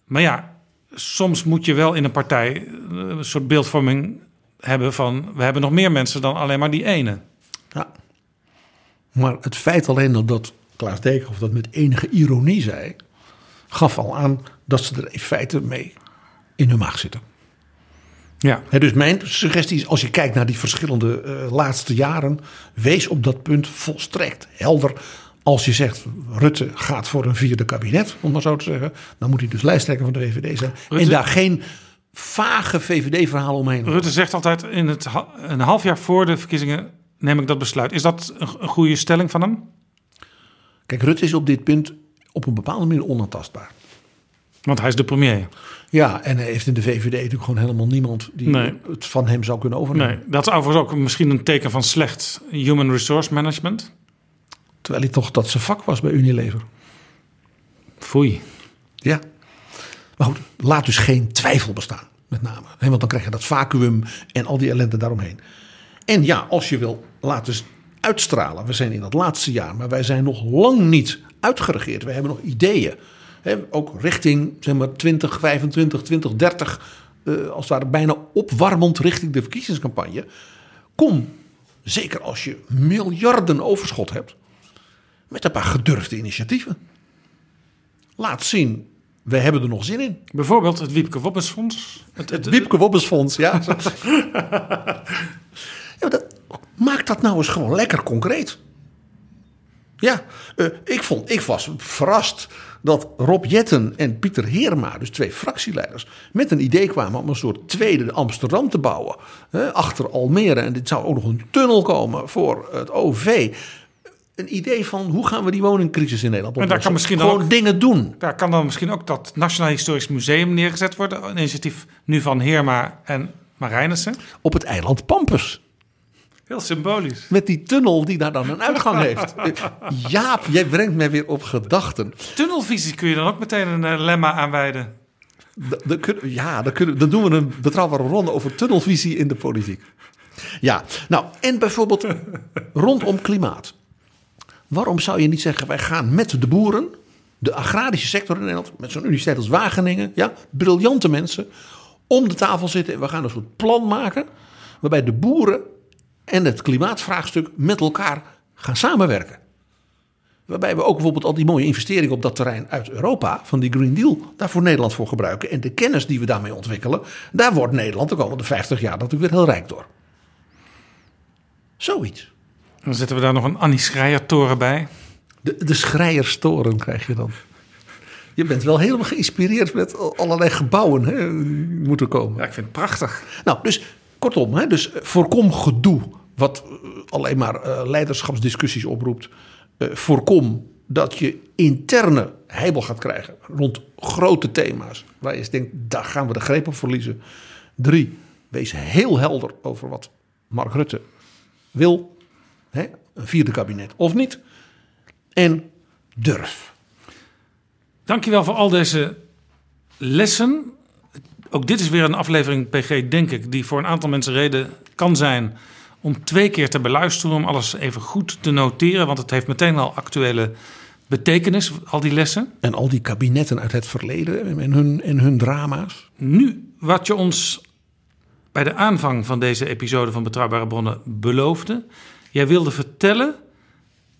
Maar ja, soms moet je wel in een partij eh, een soort beeldvorming hebben van... we hebben nog meer mensen dan alleen maar die ene. Ja. Maar het feit alleen dat, dat Klaas Dijkhoff dat met enige ironie zei, gaf al aan dat ze er in feite mee in hun maag zitten. Ja. Dus mijn suggestie is, als je kijkt naar die verschillende eh, laatste jaren, wees op dat punt volstrekt helder. Als je zegt, Rutte gaat voor een vierde kabinet, om maar zo te zeggen, dan moet hij dus lijsttrekker van de VVD zijn. Rutte- En daar geen vage VVD-verhaal omheen. Rutte zegt altijd in het ha- een half jaar voor de verkiezingen neem ik dat besluit. Is dat een, een goede stelling van hem? Kijk, Rutte is op dit punt op een bepaalde manier onaantastbaar. Want hij is de premier. Ja, en hij heeft in de VVD natuurlijk gewoon helemaal niemand die Nee. het van hem zou kunnen overnemen. Nee, dat is overigens ook misschien een teken van slecht human resource management. Terwijl hij toch dat zijn vak was bij Unilever. Foei. Ja. Maar goed, laat dus geen twijfel bestaan, met name. Want dan krijg je dat vacuüm en al die ellende daaromheen. En ja, als je wil laten uitstralen. We zijn in het laatste jaar, maar wij zijn nog lang niet uitgeregeerd. We hebben nog ideeën. Ook richting zeg maar 2025, 2030. eh, als het ware bijna opwarmend richting de verkiezingscampagne. Kom zeker als je miljarden overschot hebt, met een paar gedurfde initiatieven. Laat zien, we hebben er nog zin in. Bijvoorbeeld het Wiepke Wobbesfonds. Het, Het Wiepke Wobbesfonds, ja. ja dat, maak dat nou eens gewoon lekker concreet. Ja, eh, ik, vond, ik was verrast dat Rob Jetten en Pieter Heerma, dus twee fractieleiders, met een idee kwamen om een soort tweede Amsterdam te bouwen. Hè, achter Almere. En dit zou ook nog een tunnel komen voor het OV. Een idee van hoe gaan we die woningcrisis in Nederland En daar kan oplossen. misschien Gewoon ook- dingen doen. Daar kan dan misschien ook dat Nationaal Historisch Museum neergezet worden. Een initiatief nu van Heerma en Marijnissen. Op het eiland Pampus. Heel symbolisch. Met die tunnel die daar dan een uitgang heeft. Jaap, jij brengt mij weer op gedachten. Tunnelvisie kun je dan ook meteen een eh, lemma aanwijden. Kun- Ja, dan, kunnen, dan doen we een betrouwbare ronde over tunnelvisie in de politiek. Ja, nou, en bijvoorbeeld rondom klimaat. Waarom zou je niet zeggen, wij gaan met de boeren, de agrarische sector in Nederland, met zo'n universiteit als Wageningen, ja, briljante mensen, om de tafel zitten en we gaan een soort plan maken, waarbij de boeren en het klimaatvraagstuk met elkaar gaan samenwerken. Waarbij we ook bijvoorbeeld al die mooie investeringen op dat terrein uit Europa, van die Green Deal, daarvoor Nederland voor gebruiken. En de kennis die we daarmee ontwikkelen, daar wordt Nederland de komende 50 jaar natuurlijk weer heel rijk door. Zoiets. Dan zetten we daar nog een Annie Schreier-toren bij. De, de schrijerstoren krijg je dan. Je bent wel helemaal geïnspireerd met al- allerlei gebouwen hè, die moeten komen. Ja, ik vind het prachtig. Nou, dus kortom, hè, dus voorkom gedoe wat eh, alleen maar eh, leiderschapsdiscussies oproept. Eh, voorkom dat je interne heibel gaat krijgen rond grote thema's. Waar je denkt, daar gaan we de greep op verliezen. Drie, wees heel helder over wat Mark Rutte wil. Hè, een vierde kabinet of niet. En durf. Dankjewel voor al deze lessen. Ook dit is weer een aflevering PG, denk ik, die voor een aantal mensen reden kan zijn om twee keer te beluisteren, om alles even goed te noteren, want het heeft meteen al actuele betekenis, al die lessen. En al die kabinetten uit het verleden en hun, en hun drama's. Nu, wat je ons bij de aanvang van deze episode van Betrouwbare Bronnen beloofde. Jij wilde vertellen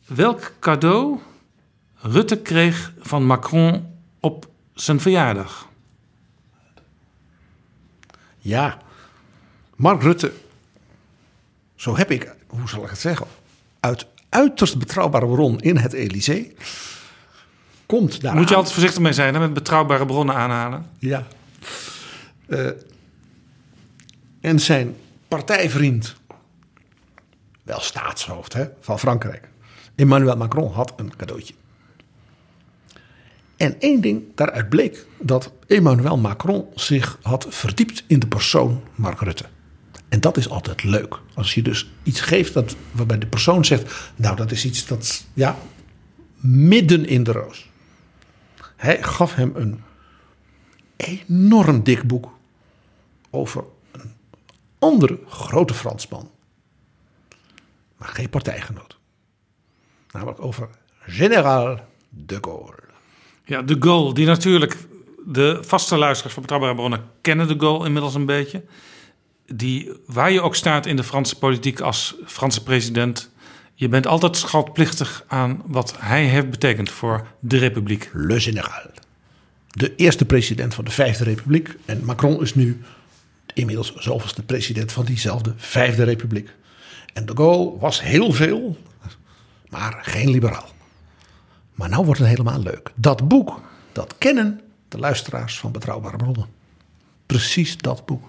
welk cadeau Rutte kreeg van Macron op zijn verjaardag. Ja, Mark Rutte, zo heb ik, hoe zal ik het zeggen, uit uiterst betrouwbare bron in het Elysée. Komt daar. Moet je altijd voorzichtig mee zijn, hè, met betrouwbare bronnen aanhalen. Ja. Eh, en zijn partijvriend, wel staatshoofd hè, van Frankrijk, Emmanuel Macron, had een cadeautje. En één ding daaruit bleek dat Emmanuel Macron zich had verdiept in de persoon Mark Rutte. En dat is altijd leuk. Als je dus iets geeft dat, waarbij de persoon zegt, nou dat is iets dat, ja, midden in de roos. Hij gaf hem een enorm dik boek over een andere grote Fransman. Maar geen partijgenoot. Namelijk over generaal de Gaulle. Ja, de Gaulle, die natuurlijk de vaste luisteraars van Betrouwbare Bronnen kennen de Gaulle inmiddels een beetje. Die, waar je ook staat in de Franse politiek als Franse president, je bent altijd schatplichtig aan wat hij heeft betekend voor de republiek. Le Général. De eerste president van de Vijfde Republiek. En Macron is nu inmiddels zoveelste president van diezelfde Vijfde Republiek. En de Gaulle was heel veel, maar geen liberaal. Maar nou wordt het helemaal leuk. Dat boek, dat kennen de luisteraars van Betrouwbare Bronnen. Precies dat boek.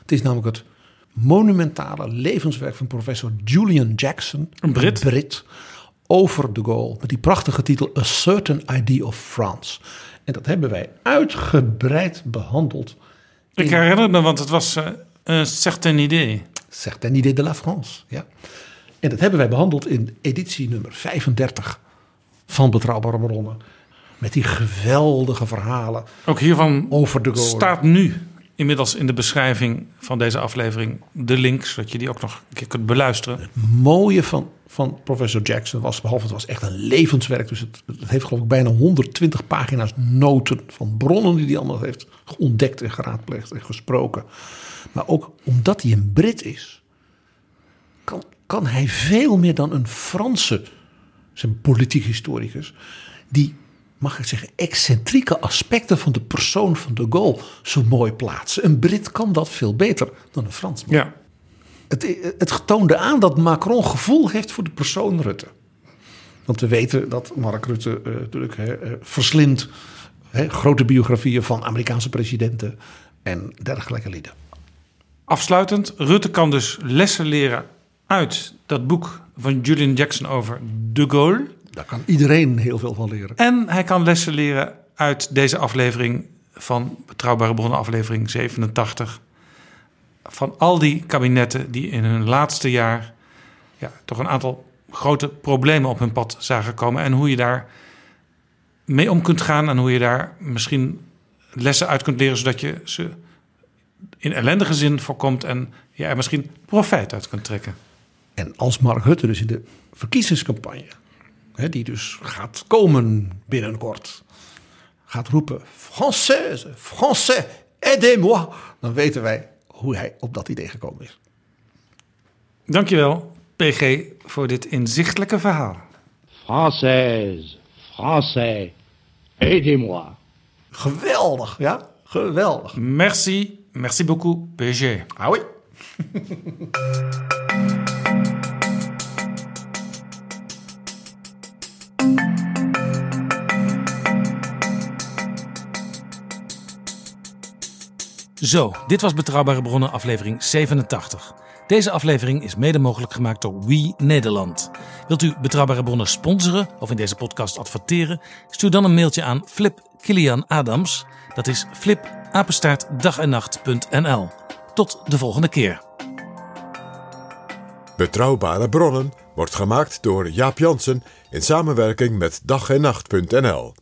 Het is namelijk het monumentale levenswerk van professor Julian Jackson. Een Brit. Brit over de Gaulle. Met die prachtige titel A Certain Idea of France. En dat hebben wij uitgebreid behandeld. Ik herinner me, want het was eh, een certain idee. Certaine idée de la France. Ja. En dat hebben wij behandeld in editie nummer 35 van Betrouwbare Bronnen. Met die geweldige verhalen Ook hiervan over de staat nu inmiddels in de beschrijving van deze aflevering de link, zodat je die ook nog een keer kunt beluisteren. mooie van, van professor Jackson was, behalve het was echt een levenswerk. Dus het, het heeft geloof ik bijna 120 pagina's noten van bronnen die hij allemaal heeft ontdekt en geraadpleegd en gesproken. Maar ook omdat hij een Brit is, kan, kan hij veel meer dan een Franse, zijn politiek historicus, die, mag ik zeggen, excentrieke aspecten van de persoon van de Gaulle zo mooi plaatsen. Een Brit kan dat veel beter dan een Fransman. Ja. Het, het toonde aan dat Macron gevoel heeft voor de persoon Rutte. Want we weten dat Mark Rutte uh, natuurlijk uh, verslindt grote biografieën van Amerikaanse presidenten en dergelijke lieden. Afsluitend, Rutte kan dus lessen leren uit dat boek van Julian Jackson over de Gaulle. Daar kan iedereen heel veel van leren. En hij kan lessen leren uit deze aflevering van Betrouwbare Bronnen, aflevering 87. Van al die kabinetten die in hun laatste jaar ja, toch een aantal grote problemen op hun pad zagen komen. En hoe je daar mee om kunt gaan en hoe je daar misschien lessen uit kunt leren, zodat je ze in ellendige zin voorkomt en je er misschien profijt uit kunt trekken. En als Mark Rutte dus in de verkiezingscampagne, hè, die dus gaat komen binnenkort, gaat roepen: Française, Français, aidez-moi, dan weten wij hoe hij op dat idee gekomen is. Dankjewel, PG, voor dit inzichtelijke verhaal. Française, Français, aidez-moi. Geweldig, ja? Geweldig. Merci, merci beaucoup, PG. Ah Zo, dit was Betrouwbare Bronnen aflevering 87. Deze aflevering is mede mogelijk gemaakt door We Nederland. Wilt u Betrouwbare Bronnen sponsoren of in deze podcast adverteren? Stuur dan een mailtje aan Flip Kilian Adams. Dat is flip apenstaartdagennacht.nl. Tot de volgende keer. Betrouwbare Bronnen wordt gemaakt door Jaap Jansen in samenwerking met dag en nacht.nl.